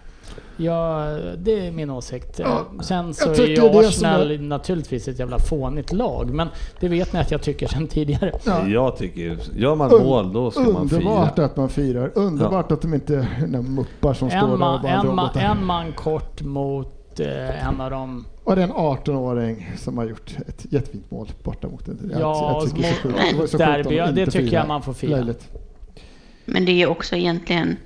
Ja, det är min åsikt. Ja, Sen så jag är ju Arsenal är- naturligtvis ett jävla fånigt lag. Men det vet ni att jag tycker sedan tidigare. Ja. Jag tycker, gör man Un- mål då ska man fira. Underbart att man firar. Underbart att de inte är muppar som står En där och man, bara en, man, en man kort mot eh, en av dem. Och det är en 18-åring som har gjort ett jättefint mål borta mot en. Jag- Ja, jag och sjukt. Det var så derby, de ja, det tycker jag man får fira. Löjligt. men det är ju också egentligen,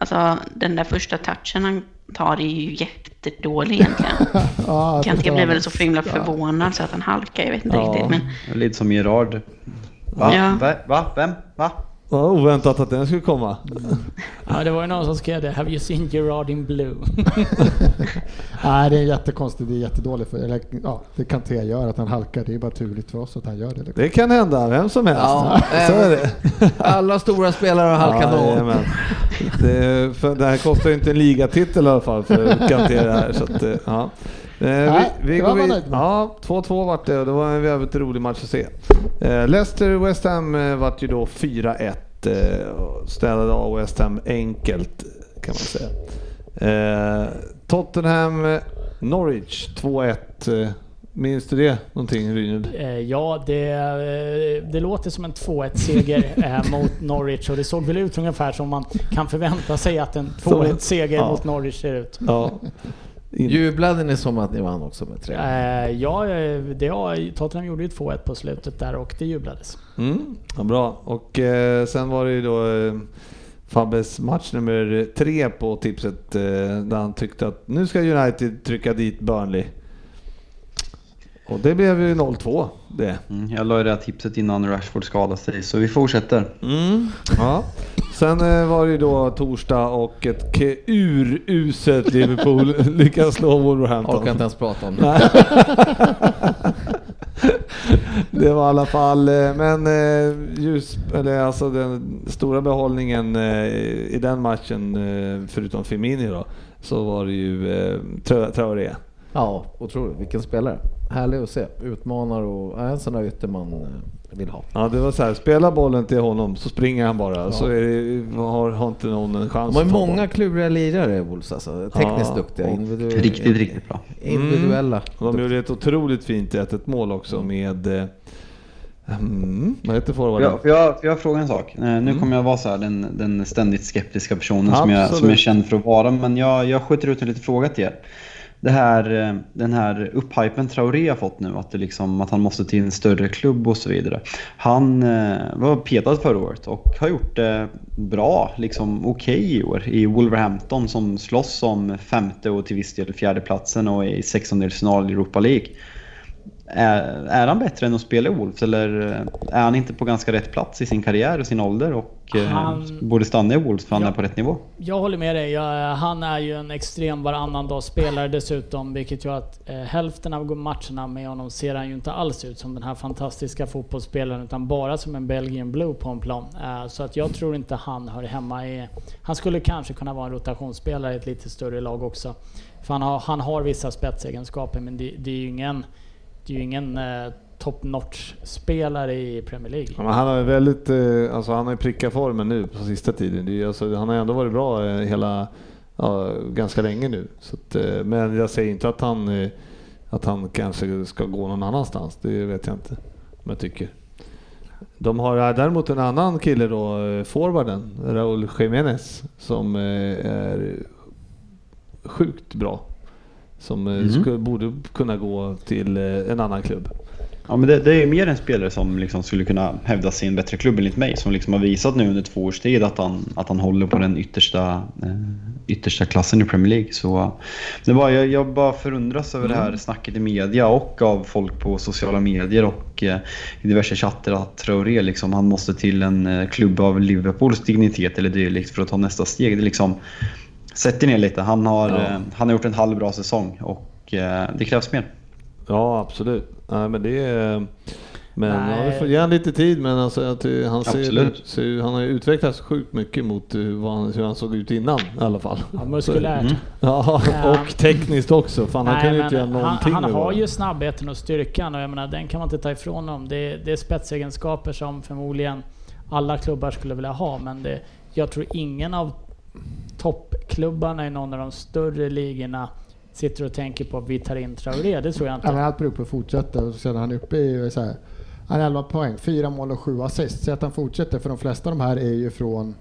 alltså den där första touchen han tar är ju jättedålig egentligen. Ja, jag förstår. blir väl så himla Ja. förvånad så att han halkar, jag vet inte Ja. riktigt. Men Lite som Gerard. Va? Ja. Va? Va? Vem? Va? Vad oväntat att den skulle komma. Ja, det var ju någon som skrev det. Have you seen Gerard in blue? Nej, det är jättekonstigt. Det är jättedåligt. För, eller, ja, det kan T göra att han halkar. Det är bara turligt för oss att han gör det. Liksom. Det kan hända, vem som helst. Ja, så är det. Alla stora spelare har halkat Ja, någon. det, för det här kostar ju inte en ligatitel i alla fall för Kanté. Så att, eh, ja. Eh, vi, vi det var går vid, ja, 2-2 vart det och det var en jävligt rolig match att se. Eh, Leicester-West Ham eh, vart ju då 4-1. Eh, och städade av West Ham enkelt kan man säga. Eh, Tottenham-Norwich 2-1. Eh, minns du det någonting Ryned? Ja, det, det låter som en 2-1-seger eh, mot Norwich och det såg väl ut ungefär som man kan förvänta sig att en 2-1-seger Ja. mot Norwich ser ut. Ja. In, Jublade ni som att ni vann också med tre? Eh, Ja, eh, det har, Tottenham gjorde ju 2-1 på slutet där och det jublades. Mm, ja, bra. Och eh, sen var det ju då eh, Fabbes match nummer tre på tipset eh, där han tyckte att nu ska United trycka dit Burnley. Och det blev ju 0-2 det. Mm, jag la ju det här tipset innan Rashford skadade sig, så vi fortsätter. Mm, ja. Sen eh, var det ju då torsdag och ett uruselt Liverpool lyckas slå Wolverhampton. Orkar inte ens prata om det. Det var i alla fall, eh, men eh, ljus, eller alltså den stora behållningen eh, i den matchen, förutom Firmini då, så var det ju Tra- Traoré. Ja, otroligt. Vilken spelare. Härlig att se. Utmanar och är en sån där ytter man eh, vill ha. Ja det var så här, spela bollen till honom så springer han bara, så är det, har, har inte någon en chans De har många bollen. kluriga lirare Wolves alltså. Tekniskt Ja, duktiga. Individu- Riktigt, riktigt bra. Individuella. Och de gjorde ett otroligt fint 1-1 mål också med, eh, Mm, vad heter forwarden? Jag, för jag, jag frågar en sak. Eh, Nu kommer jag vara så här, den, den ständigt skeptiska personen som jag, som jag känner för att vara. Men jag, jag skjuter ut en liten fråga till er. Det här, eh, den här upphypen Traoré har fått nu, att, det liksom, att han måste till en större klubb och så vidare. Han eh, var petad förra året och har gjort det bra, liksom okej i år i Wolverhampton som slåss om femte och till viss del fjärde platsen och är i sextondelsfinal i Europa League. Är, är han bättre än att spela i Wolves eller är han inte på ganska rätt plats i sin karriär och sin ålder och eh, Han- borde stanna i Wolves för han Ja. är på rätt nivå? Jag håller med dig. Jag, han är ju en extrem varannandagsspelare dessutom, vilket gör att eh, hälften av matcherna med honom ser han ju inte alls ut som den här fantastiska fotbollsspelaren, utan bara som en Belgian Blue på en plan. Eh, så att jag tror inte han hör hemma i... Han skulle kanske kunna vara en rotationsspelare i ett lite större lag också. För han har, han har vissa spetsegenskaper, men det, det är ju ingen, det är ju ingen eh, top notch-spelare i Premier League. Ja, men han har ju väldigt, eh, alltså han har ju prickat formen nu på sista tiden. Det är, ju- alltså, han har ändå varit bra eh, hela, ja, ganska länge nu. Så att, eh, men jag säger inte att han, eh, att han kanske ska gå någon annanstans. Det vet jag inte om jag tycker. De har eh, däremot en annan kille då, eh, forwarden, Raúl Jiménez, som eh, är sjukt bra. Som eh, Mhm. skulle, borde kunna gå till eh, en annan klubb. Ja, men det, det är mer en spelare som liksom skulle kunna hävda sig i en bättre klubb enligt mig. Som liksom har visat nu under två års tid att han, att han håller på den yttersta, eh, yttersta klassen i Premier League. Så det var, jag, jag bara förundras över det här snacket i media och av folk på sociala medier och eh, i diverse chatter att Traoré liksom, han måste till en klubb av Liverpools dignitet eller dylikt för att ta nästa steg. Det liksom, sätt er ner lite. Han har, Ja. eh, han har gjort en halvbra säsong och eh, det krävs mer. Ja, absolut. Nej, men det är... Men Nej. ja, vi får ge han lite tid, men alltså, att, eh, han, ser, ser, han har ju utvecklats sjukt mycket mot hur, vad han, hur han såg ut innan i alla fall. Ja, muskulärt. Mm. Ja, och tekniskt också. Fan, han Nej, kan ju inte göra någonting Han, han har ju snabbheten och styrkan och jag menar, den kan man inte ta ifrån honom. Det, det är spetsegenskaper som förmodligen alla klubbar skulle vilja ha, men det, jag tror ingen av toppklubbarna i någon av de större ligorna sitter och tänker på att vi tar in Traoré. Det tror jag Ja, men inte. allt beror på att fortsätta och sen är han uppe i så här, han har 11 poäng, 4 mål och 7 assist. Så att han fortsätter för de flesta av de här är ju från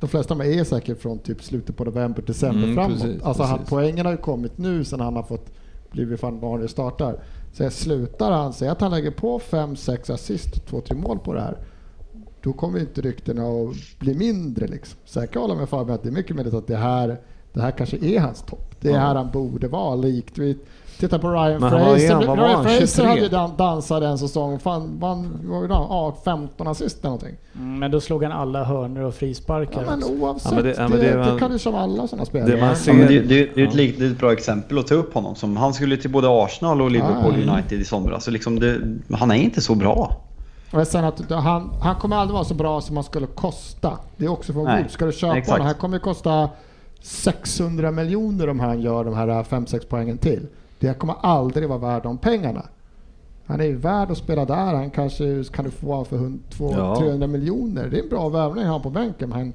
de flesta av är säkert från typ slutet på november, december Mm, framåt. precis, alltså Han, precis. poängen har ju kommit nu sen han har fått blivit fan vanlig startar. Så jag slutar han, säg att han lägger på 5-6 assist, 2-3 mål på det här. Då kommer ju inte ryktena att bli mindre liksom. Så jag kan hålla med Fabian att det är mycket möjligt att det här, det här kanske är hans topp. Det är Ja. här han borde vara, likt vi Titta på Ryan Men han var Fraser. var Ryan han, Fraser 23? hade ju dan- dansat en säsong. Fan, vann, vad gjorde han? Ja, 15 assist eller någonting. Mm, Men då slog han alla hörnor och frisparkar. Ja, men oavsett, Ja, men det- det, ja, men det det, är väl- kan ju som alla sådana spelare. det man ser- Ja, det, det, det är ett, lik- det är ett bra exempel att ta upp honom. Som, han skulle till både Arsenal och Liverpool. United i somras. Så liksom det, han är inte så bra. Och sen att han, han kommer aldrig vara så bra som han skulle kosta. Det är också från god. Ska du köpa exakt. honom? Han kommer ju kosta 600 miljoner om han gör de här 5-6 poängen till. Det kommer aldrig vara värd de pengarna. Han är ju värd att spela där. Han kanske kan du få för 100 Ja. 200-300 miljoner. Det är en bra värvning han på bänken. Men han,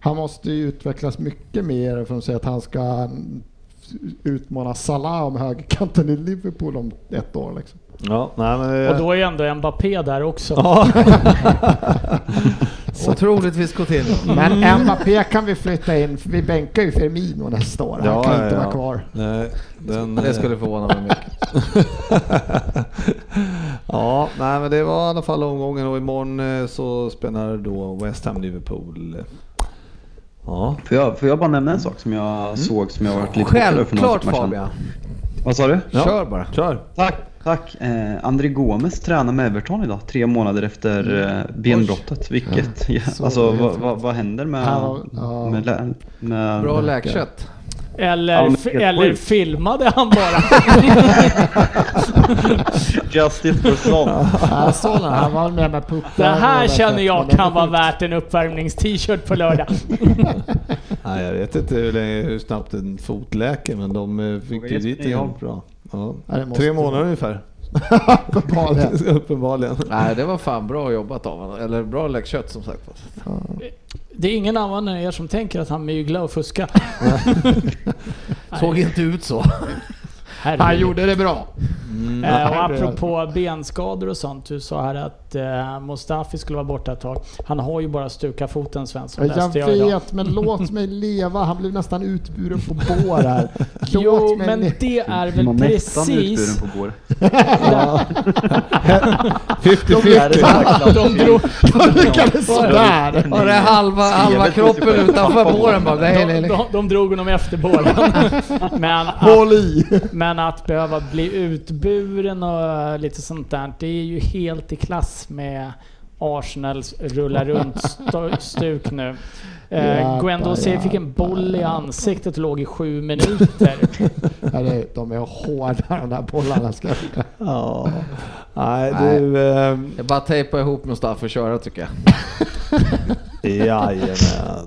han måste ju utvecklas mycket mer för att säga att han ska utmana Salah om högerkanten i Liverpool om ett år. Liksom. Ja, nej, men det, Och då är ju ändå Mbappé där också. Ja. Otroligt vi ska till. Men Mbappé kan vi flytta in, för vi bänkar ju Firmino nästa år. Han Ja, kan ja, inte ja. vara kvar. Nej, den, Det skulle förvåna mig mycket. ja, nej, men det var i alla fall omgången och imorgon eh, så spelar då West Ham Liverpool. Ja, Får jag, får jag bara nämna en sak som jag såg som jag varit lite över för några Självklart? Fabian. Vad sa du? Ja. Kör bara. kör. Tack, tack. Eh, André Gomes tränar med Everton idag, tre månader efter eh, benbrottet. Vilket, ja, Så alltså vad, vad, vad händer med, Ja, ja. med, lä- med Bra läkkött. Eller, Ja, eller filmade han bara? Justice for Son. Jag såg den, han var med med puckar. Det här känner jag det kan var vara värt en uppvärmnings-t-shirt på lördag. Nej, jag vet inte hur, länge, hur snabbt en fot läker, men de eh, fick ju dit Nyholm. bra. Ja. Ja, Tre vara. månader ungefär. Uppenbarligen. Uppenbarligen. Nej, det var fan bra jobbat av honom. Eller bra läckkött som sagt. Det är ingen annan än er som tänker att han myglar och fuskar. Såg inte ut så. Han gjorde det bra. Eh, och apropå benskador och sånt, du sa här att eh, Mustafi skulle vara borta ett tag. Han har ju bara stukat foten Svensson, Jag läste jag idag. vet, men låt mig leva. Han blev nästan utburen på bår här. Låt Jo, mig men le- det är väl Man nästan precis... utburen på går. 50-50. De drog, lyckades sådär. Var det halva, halva kroppen utanför båren bara? Nej, nej, de, nej. de, de drog honom efter bålen. Men Håll i. Men att behöva bli utburen och lite sånt där, det är ju helt i klass med Arsenals rulla runt-stuk nu. Eh, Guendouzi fick en boll i ansiktet och låg i sju minuter. Ja, det- De är hårda de där bollarna. Ska jag. Ja. Nej, Nej. du... Det är bara att tejpa ihop Mustafa och köra tycker jag. Jajamän.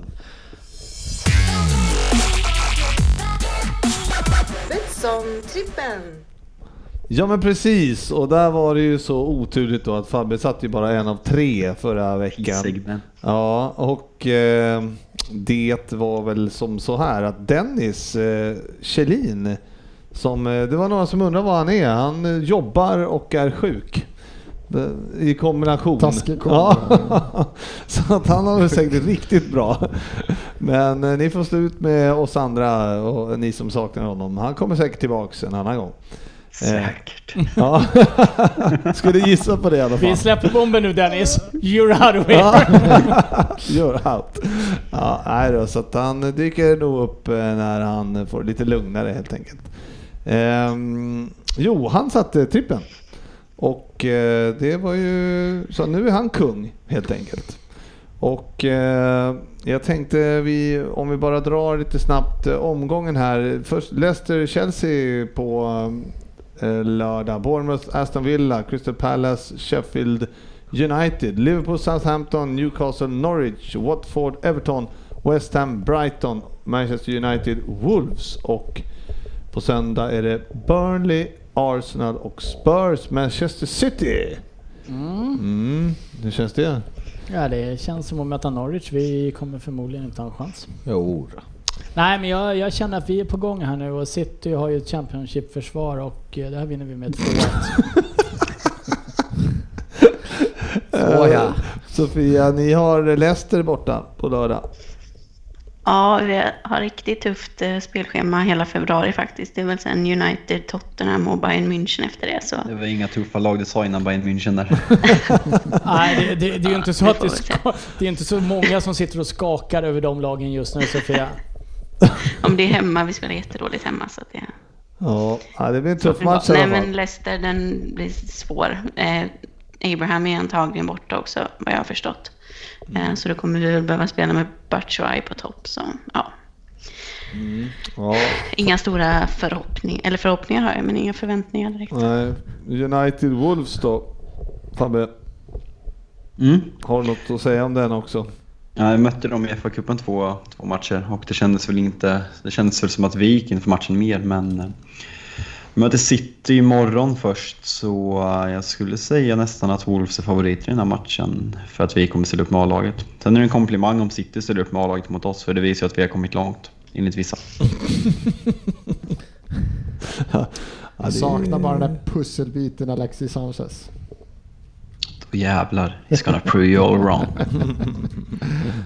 Betsson-trippen. Ja men precis, och där var det ju så oturligt då att Fabbe satt ju bara en av tre förra veckan. Segment. Ja, och eh, det var väl som så här att Dennis eh, Kjellin, som, eh, det var några som undrar vad han är. Han jobbar och är sjuk. Det- I kombination. Taskig. Ja, så att han har det säkert riktigt bra. Men eh, ni får stå ut med oss andra och ni som saknar honom. Han kommer säkert tillbaks en annan gång. Säkert. Ja, skulle gissa på det i alla fall. Vi släpper bomben nu Dennis. You're out of Ja. here. You're out. Ja, nej då, så att han dyker nog upp eh, när han får lite lugnare helt enkelt. Ehm, jo, han satte trippen. Och eh, det var ju, så nu är han kung helt enkelt. Och eh, jag tänkte vi, om vi bara drar lite snabbt eh, omgången här. Först Leicester-Chelsea på eh, lördag. Bournemouth, Aston Villa, Crystal Palace, Sheffield United, Liverpool, Southampton, Newcastle, Norwich, Watford, Everton, West Ham, Brighton, Manchester United, Wolves och på söndag är det Burnley, Arsenal och Spurs, Manchester City. Mm, hur känns det? Ja, det känns som att möta Norwich. Vi kommer förmodligen inte ha en chans. Jo. Nej, men jag, jag känner att vi är på gång här nu och City har ju ett Championship-försvar och eh, det här vinner vi med 2-1. Så ja. Sofia, ni har Leicester borta på lördag. Ja, vi har riktigt tufft eh, spelschema hela februari faktiskt. Det är väl sen United, Tottenham och Bayern München efter det. Så. Det var inga tuffa lag du sa innan Bayern München där. Nej, det, det, det är ju inte så att det, ska, det är inte så många som sitter och skakar över de lagen just nu Sofia. Om det är hemma, vi spelar jättedåligt hemma. Så att det, Ja, det blir en tuff så- match Nej, men Leicester, den blir svår. Eh, Abraham är antagligen borta också, vad jag har förstått. Eh, så då kommer vi väl behöva spela med Batshuayi på topp. Så, ja. Ja, Inga stora förhoppningar, eller förhoppningar har jag, men inga förväntningar direkt. nej. United Wolves då? Fabbe, Mm. har du något att säga om den också? Ja, jag mötte dem i FA-cupen två, två matcher och det kändes väl inte... Det kändes väl som att vi gick inför matchen mer men... möter City imorgon först så jag skulle säga nästan att Wolves är favoriter i den här matchen för att vi kommer ställa upp med A-laget. Sen är det en komplimang om City ställer upp med A-laget mot oss för det visar ju att vi har kommit långt, enligt vissa. Ja, Jag det- saknar bara den där pusselbiten Alexis Sanchez. Jävlar, he's gonna prove you all wrong.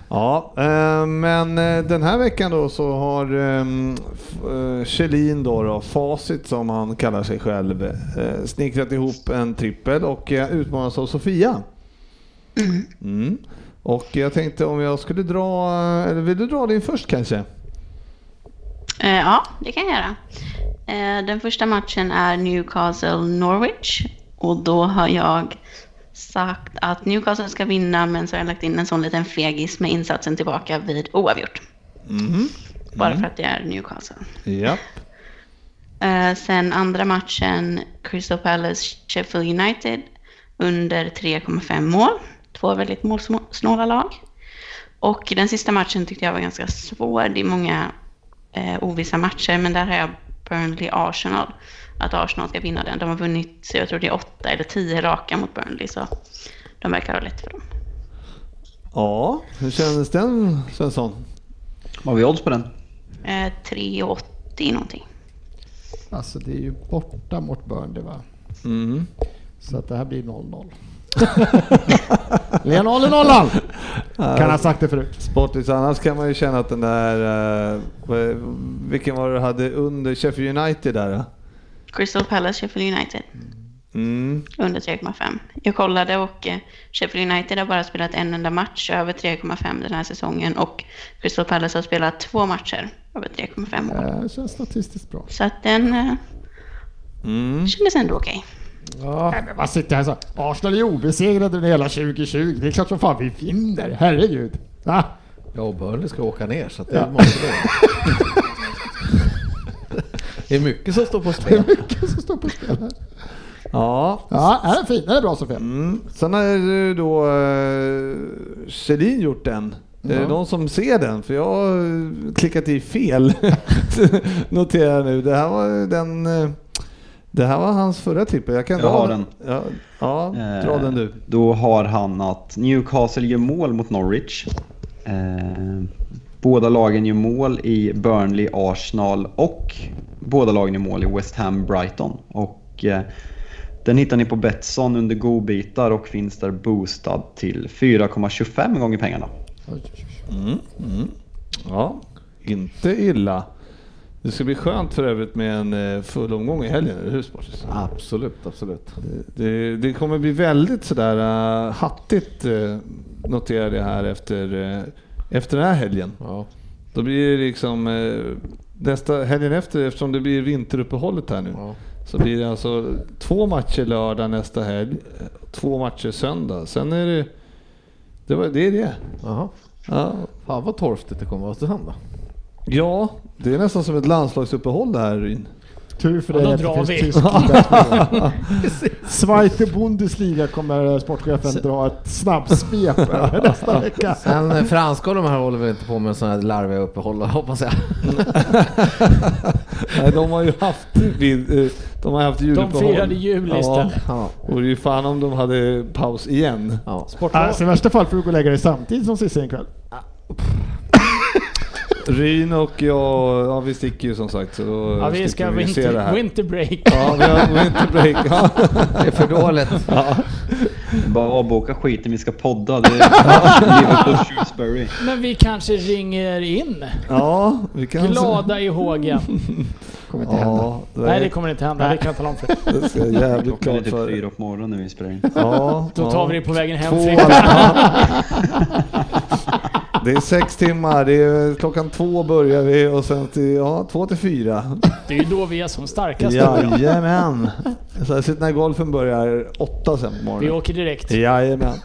Ja, eh, men eh, den här veckan då så har ehm, eh, Kjellin då, då, Facit som han kallar sig själv, eh, snickrat ihop en trippel och eh, utmanas av Sofia. Mm. Och jag tänkte om jag skulle dra, eller vill du dra din först kanske? Eh, ja, det kan jag göra. Eh, den första matchen är Newcastle-Norwich. Och då har jag sagt att Newcastle ska vinna, men så har jag lagt in en sån liten fegis med insatsen tillbaka vid oavgjort. Bara för att det är Newcastle. Ja. Eh, sen andra matchen, Crystal Palace Sheffield United under 3,5 mål. Två väldigt målsnåla lag. Och den sista matchen tyckte jag var ganska svår. Det är många eh, ovissa matcher, men där har jag Burnley Arsenal. Att Arsenal ska vinna den. De har vunnit, så jag tror det är åtta eller tio raka mot Burnley, så de verkar ha lätt för dem. Ja, hur kändes den Svensson? Vad har vi odds på den? Eh, 3,80 någonting. Alltså det är ju borta mot Burnley va? Mm. Så att det här blir 0-0. Eller 0 0 Kan ha sagt det förut. Sportis, annars kan man ju känna att den där, eh, vilken var det du hade under Sheffield United där? då? Crystal Palace, Sheffield United. Mm. Under 3,5. Jag kollade och eh, Sheffield United har bara spelat en enda match över 3,5 den här säsongen och Crystal Palace har spelat två matcher över 3,5 mål. Det känns statistiskt bra. Så att den eh, Mm. kändes ändå okej. Nej, men vad sitter här så? Arsenal är obesegrade under hela 2020. Det är klart som fan vi vinner. Herregud. Va? Ja, och Burnley ska åka ner så att det Ja. måste det. Det är mycket som står på Det spel. är mycket som står på spel här. Ja, Ja, är den fin? Den är bra Sofia. Mm. Sen har ju då uh, Kjellin gjort den. Är det någon som ser den? För jag har eh, klickat i fel. Noterar jag nu. Det här var den... eh, Det här var hans förra trippel. Jag kan Jag dra har den. Ja, ja dra Eh, den du. Då har han att Newcastle gör mål mot Norwich. Eh, båda lagen gör mål i Burnley, Arsenal och båda lagen gör mål i West Ham, Brighton. Och, eh, den hittar ni på Betsson under godbitar och finns där boostad till 4,25 gånger pengarna. Mm. Mm. Ja, inte illa. Det ska bli skönt för övrigt med en eh, full omgång i helgen, eller hur Sportis? Absolut, absolut. Det, det kommer bli väldigt sådär uh, hattigt uh, noterade jag här efter, uh, efter den här helgen. Ja. Då blir det liksom uh, nästa helgen efter, eftersom det blir vinteruppehållet här nu. Ja. Så blir det alltså två matcher lördag nästa helg, två matcher söndag. Sen är det, det, var, det är det. Jaha. Ja. Fan vad torftigt det kommer att vara sen då. ja, det är nästan som ett landslagsuppehåll det här Ryn. Tur för Ja, dig då att det drar finns tysk Bundesliga. Zweite Bundesliga kommer sportchefen dra ett snabbsvep över nästa vecka. Sen eh, franska och de här håller väl inte på med sådana här larviga uppehåll hoppas jag. Nej, de har ju haft, eh, de har haft De juluppehåll. firade jul Ja. istället. Ja. Vore ju fan om de hade paus igen. Ja. Alltså, I värsta fall får du gå och lägga dig samtidigt som Cissi en kväll. Ryn och jag, ja vi sticker ju som sagt så då Ja, vi ska vi se det winter, här. winter break. Ja, vi har winter break. Ja. Det är för dåligt. Bara avboka skiten, vi ska podda. Det är Liverpool Shrewsbury. Men vi kanske ringer in. ja, vi kan Glada i hågen. Kommer inte hända. Ja, det, Nej, det kommer inte hända. Det kan jag tala om för det ska jag jävligt Klockan är klart typ för. fyra på morgonen när vi spelar in. Ja, Då tar vi det på vägen hem. Två. Det är sex timmar, det är, klockan två börjar vi och sen till, ja, två till fyra. Det är ju då vi är som starkast. Jajamän. Så jag sitter när golfen börjar åtta sen på Vi morgonen. åker direkt. Jajamän.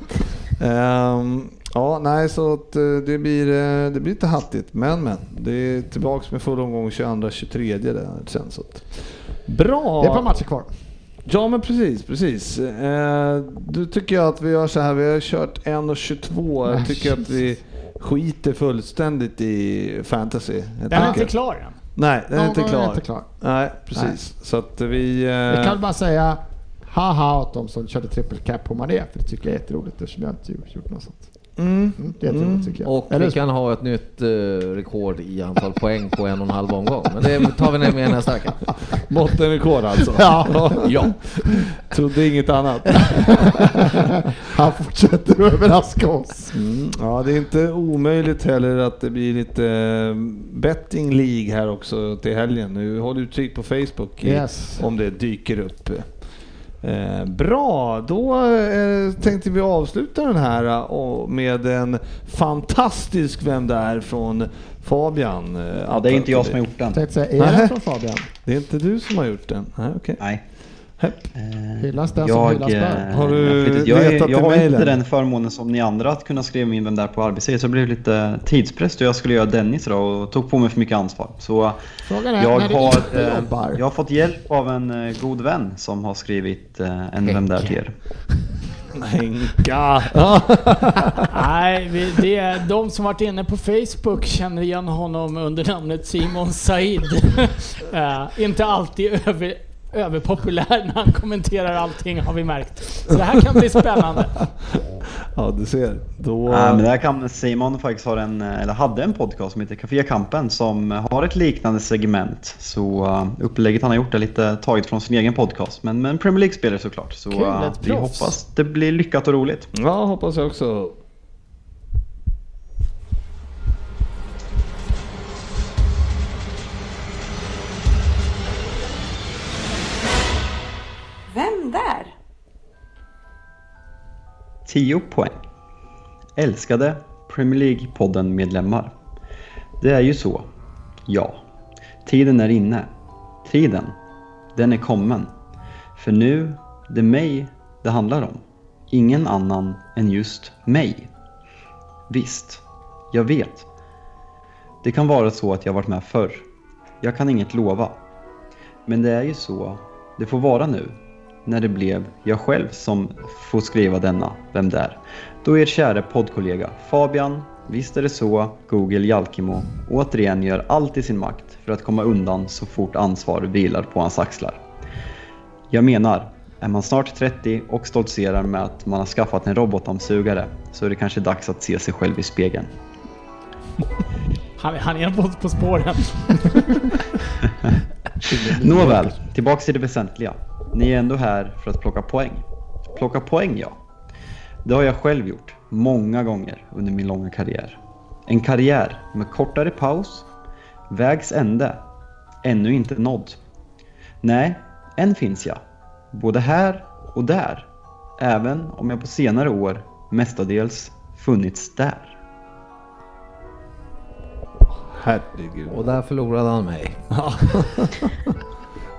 Ehm, ja, nej, så att eh, det blir, eh, det blir lite hattigt. Men, men. Det är tillbaks med full omgång 22-23 där sen. Så att. Bra! Det är ett par matcher kvar. Ja, men precis, precis. Eh, du tycker jag att vi gör så här. Vi har kört 1.22. Jag tycker att vi skiter fullständigt i fantasy. Den är inte klar än. Nej, den är inte klar. är inte klar. Nej, precis. Så att vi... eh, Jag kan bara säga haha åt de som körde triple cap på Mané, för det tycker jag är jätteroligt eftersom jag inte gjort något sånt. Mm. Det är jätteroligt tycker jag. Och Eller vi kan ha ett nytt eh, rekord i antal poäng på en och en halv omgång. Men det tar vi med nästa vecka. Bottenrekord alltså. Ja. ja. Trodde inget annat. Han fortsätter att överraska oss. Mm. Ja, det är inte omöjligt heller att det blir lite eh, betting League här också till helgen. Nu håll utkik på Facebook i, Yes. om det dyker upp. Eh, bra, då eh, tänkte vi avsluta den här eh, och med en fantastisk Vem det är från Fabian. eh, Ja, det är inte jag som har gjort den. Tänkte säga, är den från Fabian? Det är inte du som har gjort den? Nej, okej. Nej. Eh, Hyllas den som hyllas. Har du jag, jag, letat jag i har mailen? inte den förmånen som ni andra att kunna skriva in vem där på arbetstid. Så det blev lite tidspress då jag skulle göra Dennis idag och tog på mig för mycket ansvar. Så Frågan är, jag när du har, inte eh, jobbar. jag har fått hjälp av en eh, god vän som har skrivit eh, en Vem där till er. Henka! Nej, det är de som varit inne på Facebook känner igen honom under namnet Simon Said. Eh, inte alltid över, överpopulär när han kommenterar allting har vi märkt. Så det här kan bli spännande. Ja, du ser. Då... Nej, men där kan Simon faktiskt ha en, eller hade en podcast som heter Café Kampen som har ett liknande segment. Så uh, upplägget han har gjort är lite taget från sin egen podcast. Men, men Premier League-spelare såklart. Så Kul, uh, vi hoppas det blir lyckat och roligt. Ja, hoppas jag också. 10 poäng. Älskade Premier League-podden-medlemmar. Det är ju så. Ja. Tiden är inne. Tiden. Den är kommen. För nu, det är mig det handlar om. Ingen annan än just mig. Visst, jag vet. Det kan vara så att jag varit med förr. Jag kan inget lova. Men det är ju så det får vara nu när det blev jag själv som får skriva denna Vem det är. Då er kära poddkollega Fabian, visst är det så, Google Jalkimo, återigen gör allt i sin makt för att komma undan så fort ansvar vilar på hans axlar. Jag menar, är man snart 30 och stoltserar med att man har skaffat en robotdammsugare så är det kanske dags att se sig själv i spegeln. Han, han är på, på spåren. Nåväl, tillbaks till det väsentliga. Ni är ändå här för att plocka poäng. Plocka poäng, ja. Det har jag själv gjort, många gånger under min långa karriär. En karriär med kortare paus, vägs ände, ännu inte nådd. Nej, än finns jag. Både här och där. Även om jag på senare år mestadels funnits där. Herregud. Och där förlorade han mig.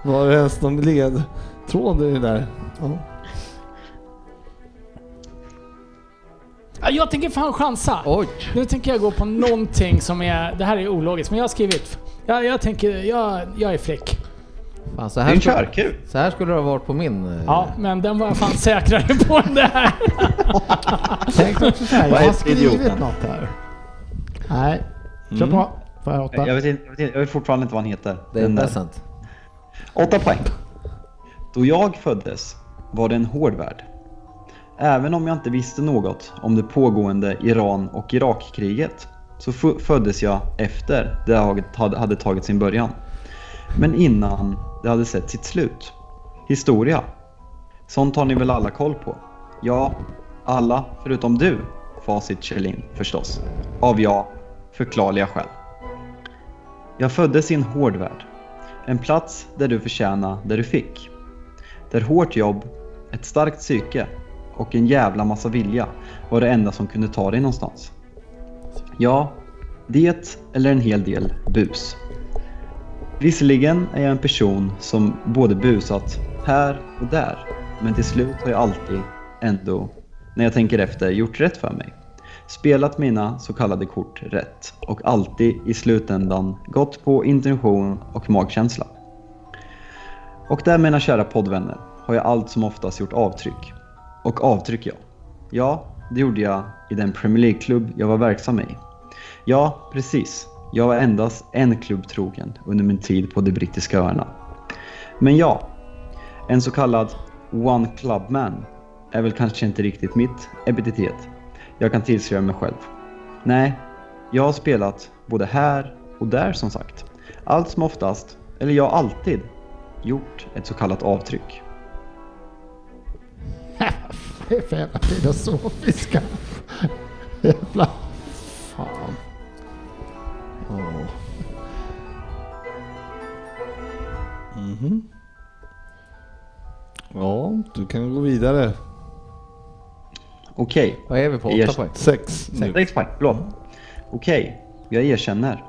Var det ens någon ledtråd i det där? Ja. Ja, Jag tänker fan chansa. Oj! Nu tänker jag gå på någonting som är... Det här är ologiskt, men jag har skrivit... Jag, jag tänker... Jag, jag är fräck. Fan, så, Det är här en skulle, så här skulle det ha varit på min... eh, Ja, men den var jag fan säkrare på än det här. Tänkte också så här, jag har är skrivit något här. Nej, kör Mm. på. Får jag åtta? Jag vet, inte, jag, vet inte, jag vet fortfarande inte vad han heter. Det är där. present. Åtta poäng. Då jag föddes var det en hård värld. Även om jag inte visste något om det pågående Iran och Irakkriget så föddes jag efter det hade- tagit sin början. Men innan det hade sett sitt slut. Historia. Sånt har ni väl alla koll på? Ja, alla förutom du, Facit Kjellin förstås. Av ja, förklarliga skäl. Jag föddes i en hård värld. En plats där du förtjänade det du fick. Där hårt jobb, ett starkt psyke och en jävla massa vilja var det enda som kunde ta dig någonstans. Ja, det eller en hel del bus. Visserligen är jag en person som både busat här och där, men till slut har jag alltid ändå, när jag tänker efter, gjort rätt för mig. Spelat mina så kallade kort rätt och alltid i slutändan gått på intention och magkänsla. Och där mina kära poddvänner har jag allt som oftast gjort avtryck. Och avtryck ja. Ja, det gjorde jag i den Premier League-klubb jag var verksam i. Ja, precis. Jag var endast en klubb trogen under min tid på de brittiska öarna. Men ja, en så kallad One Club Man är väl kanske inte riktigt mitt epitet. Jag kan tillskriva mig själv. Nej, jag har spelat både här och där som sagt. Allt som oftast, eller jag alltid, gjort ett så kallat avtryck. Det är för jävla filosofiska. Jävla... Fan. Ja. Mhm. Ja, du kan gå vidare. Okej, Vad är vi på? Yes. Åtta poäng? Sex. Sex poäng, förlåt. Okej, jag erkänner.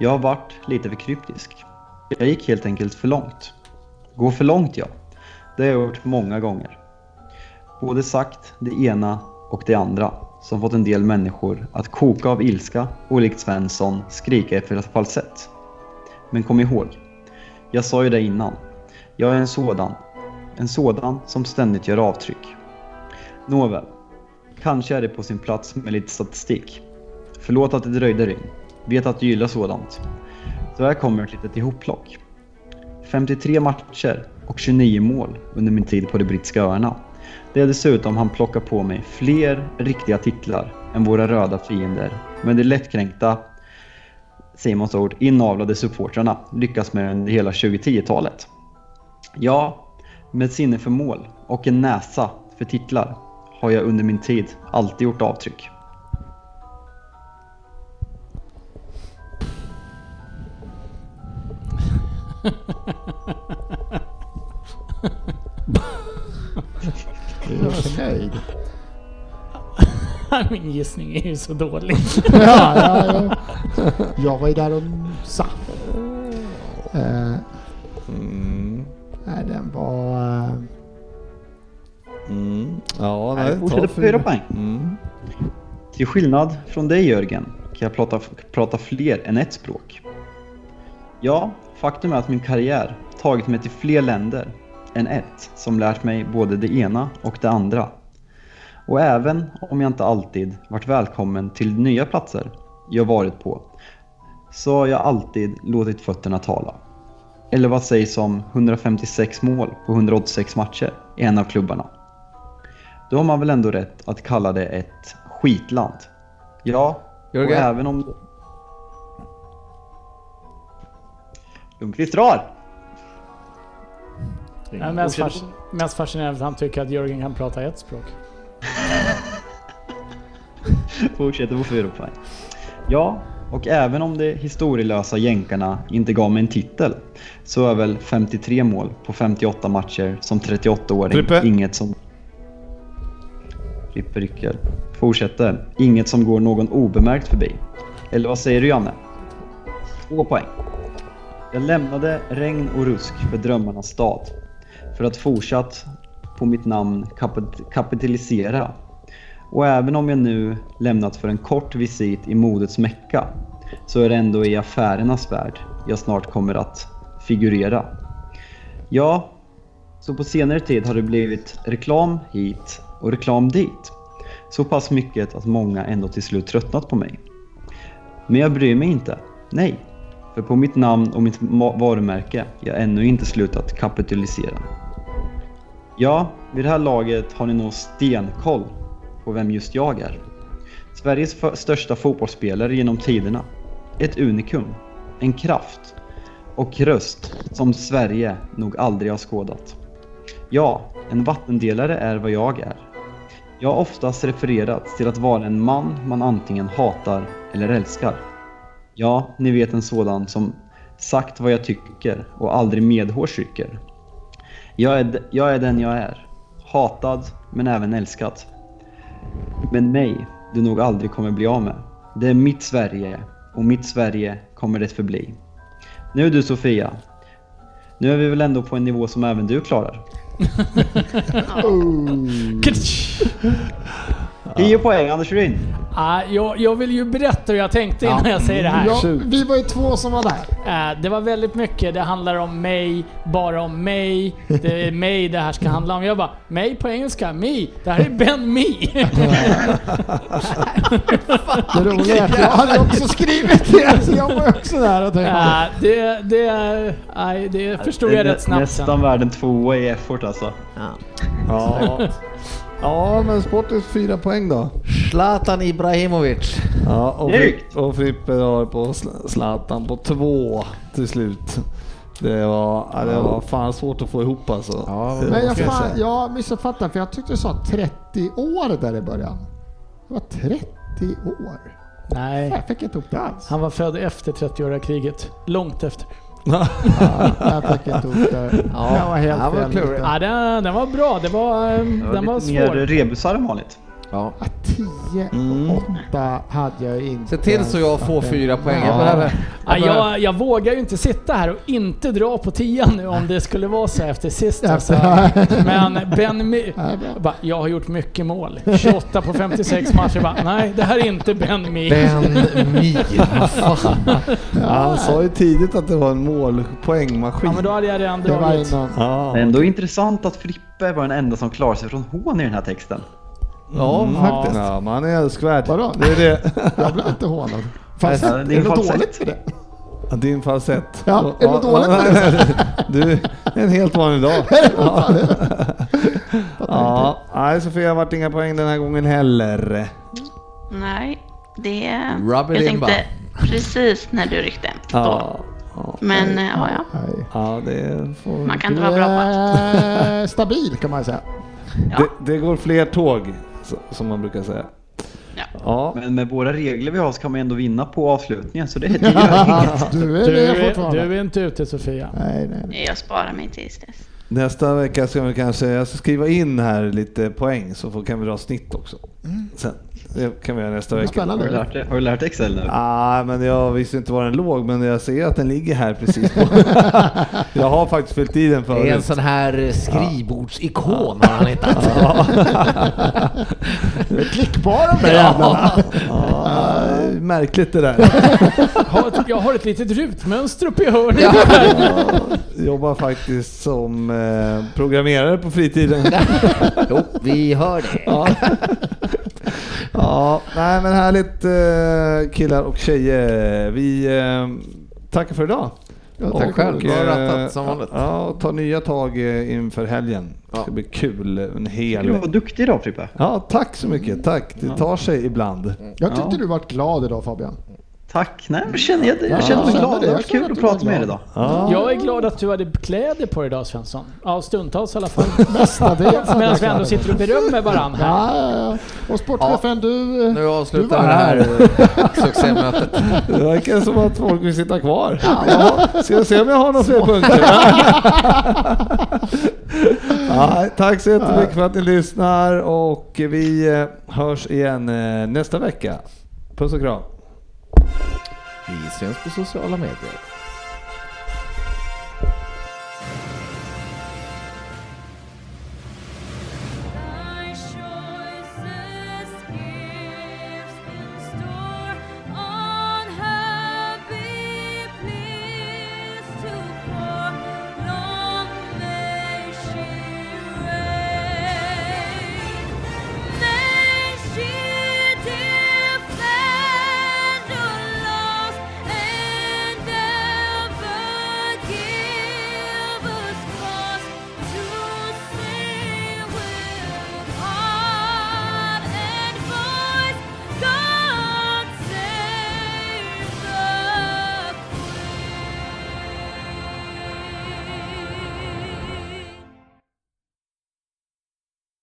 Jag har varit lite för kryptisk. Jag gick helt enkelt för långt. Gå för långt ja. Det har jag gjort många gånger. Både sagt det ena och det andra som fått en del människor att koka av ilska och likt Svensson skrika efter falsett. Men kom ihåg, jag sa ju det innan. Jag är en sådan. En sådan som ständigt gör avtryck. Nåväl, Kanske är det på sin plats med lite statistik. Förlåt att det dröjde Ryn. Vet att du gillar sådant. Så här kommer ett litet ihopplock. 53 matcher och 29 mål under min tid på de brittiska öarna. Det är dessutom han plockar på mig fler riktiga titlar än våra röda fiender. Men det lättkränkta Simons ord, inavlade supportrarna lyckas med under hela 2010-talet. Ja, med sinne för mål och en näsa för titlar har jag under min tid alltid gjort avtryck. Okej. Min gissning är ju så dålig. ja, ja, ja. Jag var ju där och nosade. Eh, Mm. nej, den var... eh, Mm. Ja, Nej, fortsätter ta på fyra poäng. Mm. Till skillnad från dig Jörgen kan jag prata, prata fler än ett språk. Ja, faktum är att min karriär tagit mig till fler länder än ett som lärt mig både det ena och det andra. Och även om jag inte alltid varit välkommen till nya platser jag varit på så har jag alltid låtit fötterna tala. Eller vad sägs om 156 mål på 186 matcher i en av klubbarna? Då har man väl ändå rätt att kalla det ett skitland. Ja, och Jörgen? även om... Lundqvist drar! Jag är mest, fasc- mest fascinerad att han tycker att Jörgen kan prata ett språk. Fortsätter på fyra poäng. Ja, och även om de historielösa jänkarna inte gav mig en titel så är väl 53 mål på 58 matcher som 38-åring Frippe. inget som... Frippe rycker. Fortsätter. Inget som går någon obemärkt förbi. Eller vad säger du Janne? Två poäng. Jag lämnade regn och rusk för drömmarnas stad för att fortsatt på mitt namn kapit- kapitalisera och även om jag nu lämnat för en kort visit i modets mecka så är det ändå i affärernas värld jag snart kommer att figurera. Ja, så på senare tid har det blivit reklam hit och reklam dit. Så pass mycket att många ändå till slut tröttnat på mig. Men jag bryr mig inte. Nej. För på mitt namn och mitt varumärke jag ännu inte slutat kapitalisera. Ja, vid det här laget har ni nog stenkoll på vem just jag är. Sveriges största fotbollsspelare genom tiderna. Ett unikum. En kraft. Och röst som Sverige nog aldrig har skådat. Ja, en vattendelare är vad jag är. Jag har oftast refererats till att vara en man man antingen hatar eller älskar. Ja, ni vet en sådan som sagt vad jag tycker och aldrig medhårs rycker. Jag är, jag är den jag är. Hatad, men även älskad. Men mig du nog aldrig kommer bli av med. Det är mitt Sverige och mitt Sverige kommer det förbli. Nu du Sofia. Nu är vi väl ändå på en nivå som även du klarar. 10 poäng Anders Ryn. Ah, jag, jag vill ju berätta hur jag tänkte innan jag säger det här. Ja, vi var ju två som var där. Eh, det var väldigt mycket, det handlar om mig, bara om mig. Det är mig det här ska handla om. Jag bara, mig på engelska, me. Det här är Ben Me. Det roliga är att jag hade också skrivit det, så jag var också där och tänkte... Eh, det, det, nej, det förstod jag rätt snabbt Nästan världen tvåa i effort alltså. Ja. ja, men Sportis fyra poäng då. Zlatan Ibrahimovic. Ja, och! Fripp, och Frippe har på Zlatan på två till slut. Det var, ja, det var fan svårt att få ihop alltså. Ja, Men jag, fan, jag missuppfattade för jag tyckte du sa 30 år där i början. Det var 30 år. Nej, Jag fick inte ihop det alls. han var född efter 30-åriga kriget. Långt efter. Ja, jag fick inte ihop det. Ja, jag var helt var fel. klurig. Ja, den, den var bra. Det var, eh, Det den var lite mer svår. rebusar än vanligt. Ja. Ja, 10 Mm. och 8 hade jag inte. Se till så jag får fyra poäng. Ja. Jag behöver, Ja, jag behöver, jag, jag vågar ju inte sitta här och inte dra på tian nu om det skulle vara så efter sist. Alltså. Men Ben Ja, jag bara, jag har gjort mycket mål. 28 på 56 matcher. Bara, Nej, det här är inte Ben Mi. Ben Mi, fan. Ja, han sa ju tidigt att det var en målpoängmaskin. Ja, men då hade jag redan Det var dragit. innan. Ja, ändå intressant att Frippe var den enda som klarade sig från hån i den här texten. Ja Mm, faktiskt. Ja, men han är älskvärd. Vadå? Det är det. Jag blev inte hånad. Fast Nej, det det är är något falsett. dåligt för det. Ja, Din falsett. Ja, är det något dåligt med det? Du, en helt vanlig dag. Ja, ja. nej Sofia vart inga poäng den här gången heller. Nej, det... Rub jag in, tänkte precis när du ryckte. Ja. Men eh, ja, ja. Nej. ja det, får, Man kan inte vara bra på allt. är stabil kan man säga. Ja. det, det går fler tåg, som man brukar säga. Ja. Ja, Men med våra regler vi har så kan man ändå vinna på avslutningen så det, det gör inget. Du är Du är, du är inte ute Sofia. Nej, nej, nej. Jag sparar mig tills dess. nästa vecka ska vi kanske, jag ska skriva in här lite poäng så får, kan vi dra snitt också. Sen, det kan vi göra nästa vecka. Har du lärt dig, har du lärt dig Excel nu? Ah, men jag visste inte var den låg, men jag ser att den ligger här precis på. jag har faktiskt fyllt i den Det är en förut. sån här skrivbordsikon har han hittat. Det är klickbara de där jävlarna. Ja, märkligt det där. Jag har ett litet rutmönster uppe i hörnet. Jag jobbar faktiskt som eh, programmerare på fritiden. Jo, vi hör det. Ja. Ja, nej men härligt eh, killar och tjejer. Vi eh, tackar för idag. Ja, Tack tack själv. själv. Bra eh, rattat, som vanligt. Ja, och ta nya tag eh, inför helgen. Det ska bli kul. En Du hel... var duktig idag Frippe. Ja, tack så mycket. Tack. Det tar sig ibland. Jag tyckte Ja. du var glad idag Fabian. Tack. Nej, men känner jag, jag Ja, känner mig jag glad. det. Jag kände kul att var prata med er idag. Ja. Jag är glad att du hade kläder på dig idag Svensson. Ja, stundtals i alla fall. Mestadels. Medan jag vi ändå sitter och berömmer varandra här. Ja, ja, ja. Och sportchefen, du... Nu avslutar var vi det här här. succémötet. Det verkar som att folk vill sitta kvar. Ja, ska jag se om jag har några fler punkter? ja, tack så jättemycket för att ni lyssnar och vi eh, hörs igen eh, nästa vecka. Puss och kram. Vi syns på sociala medier.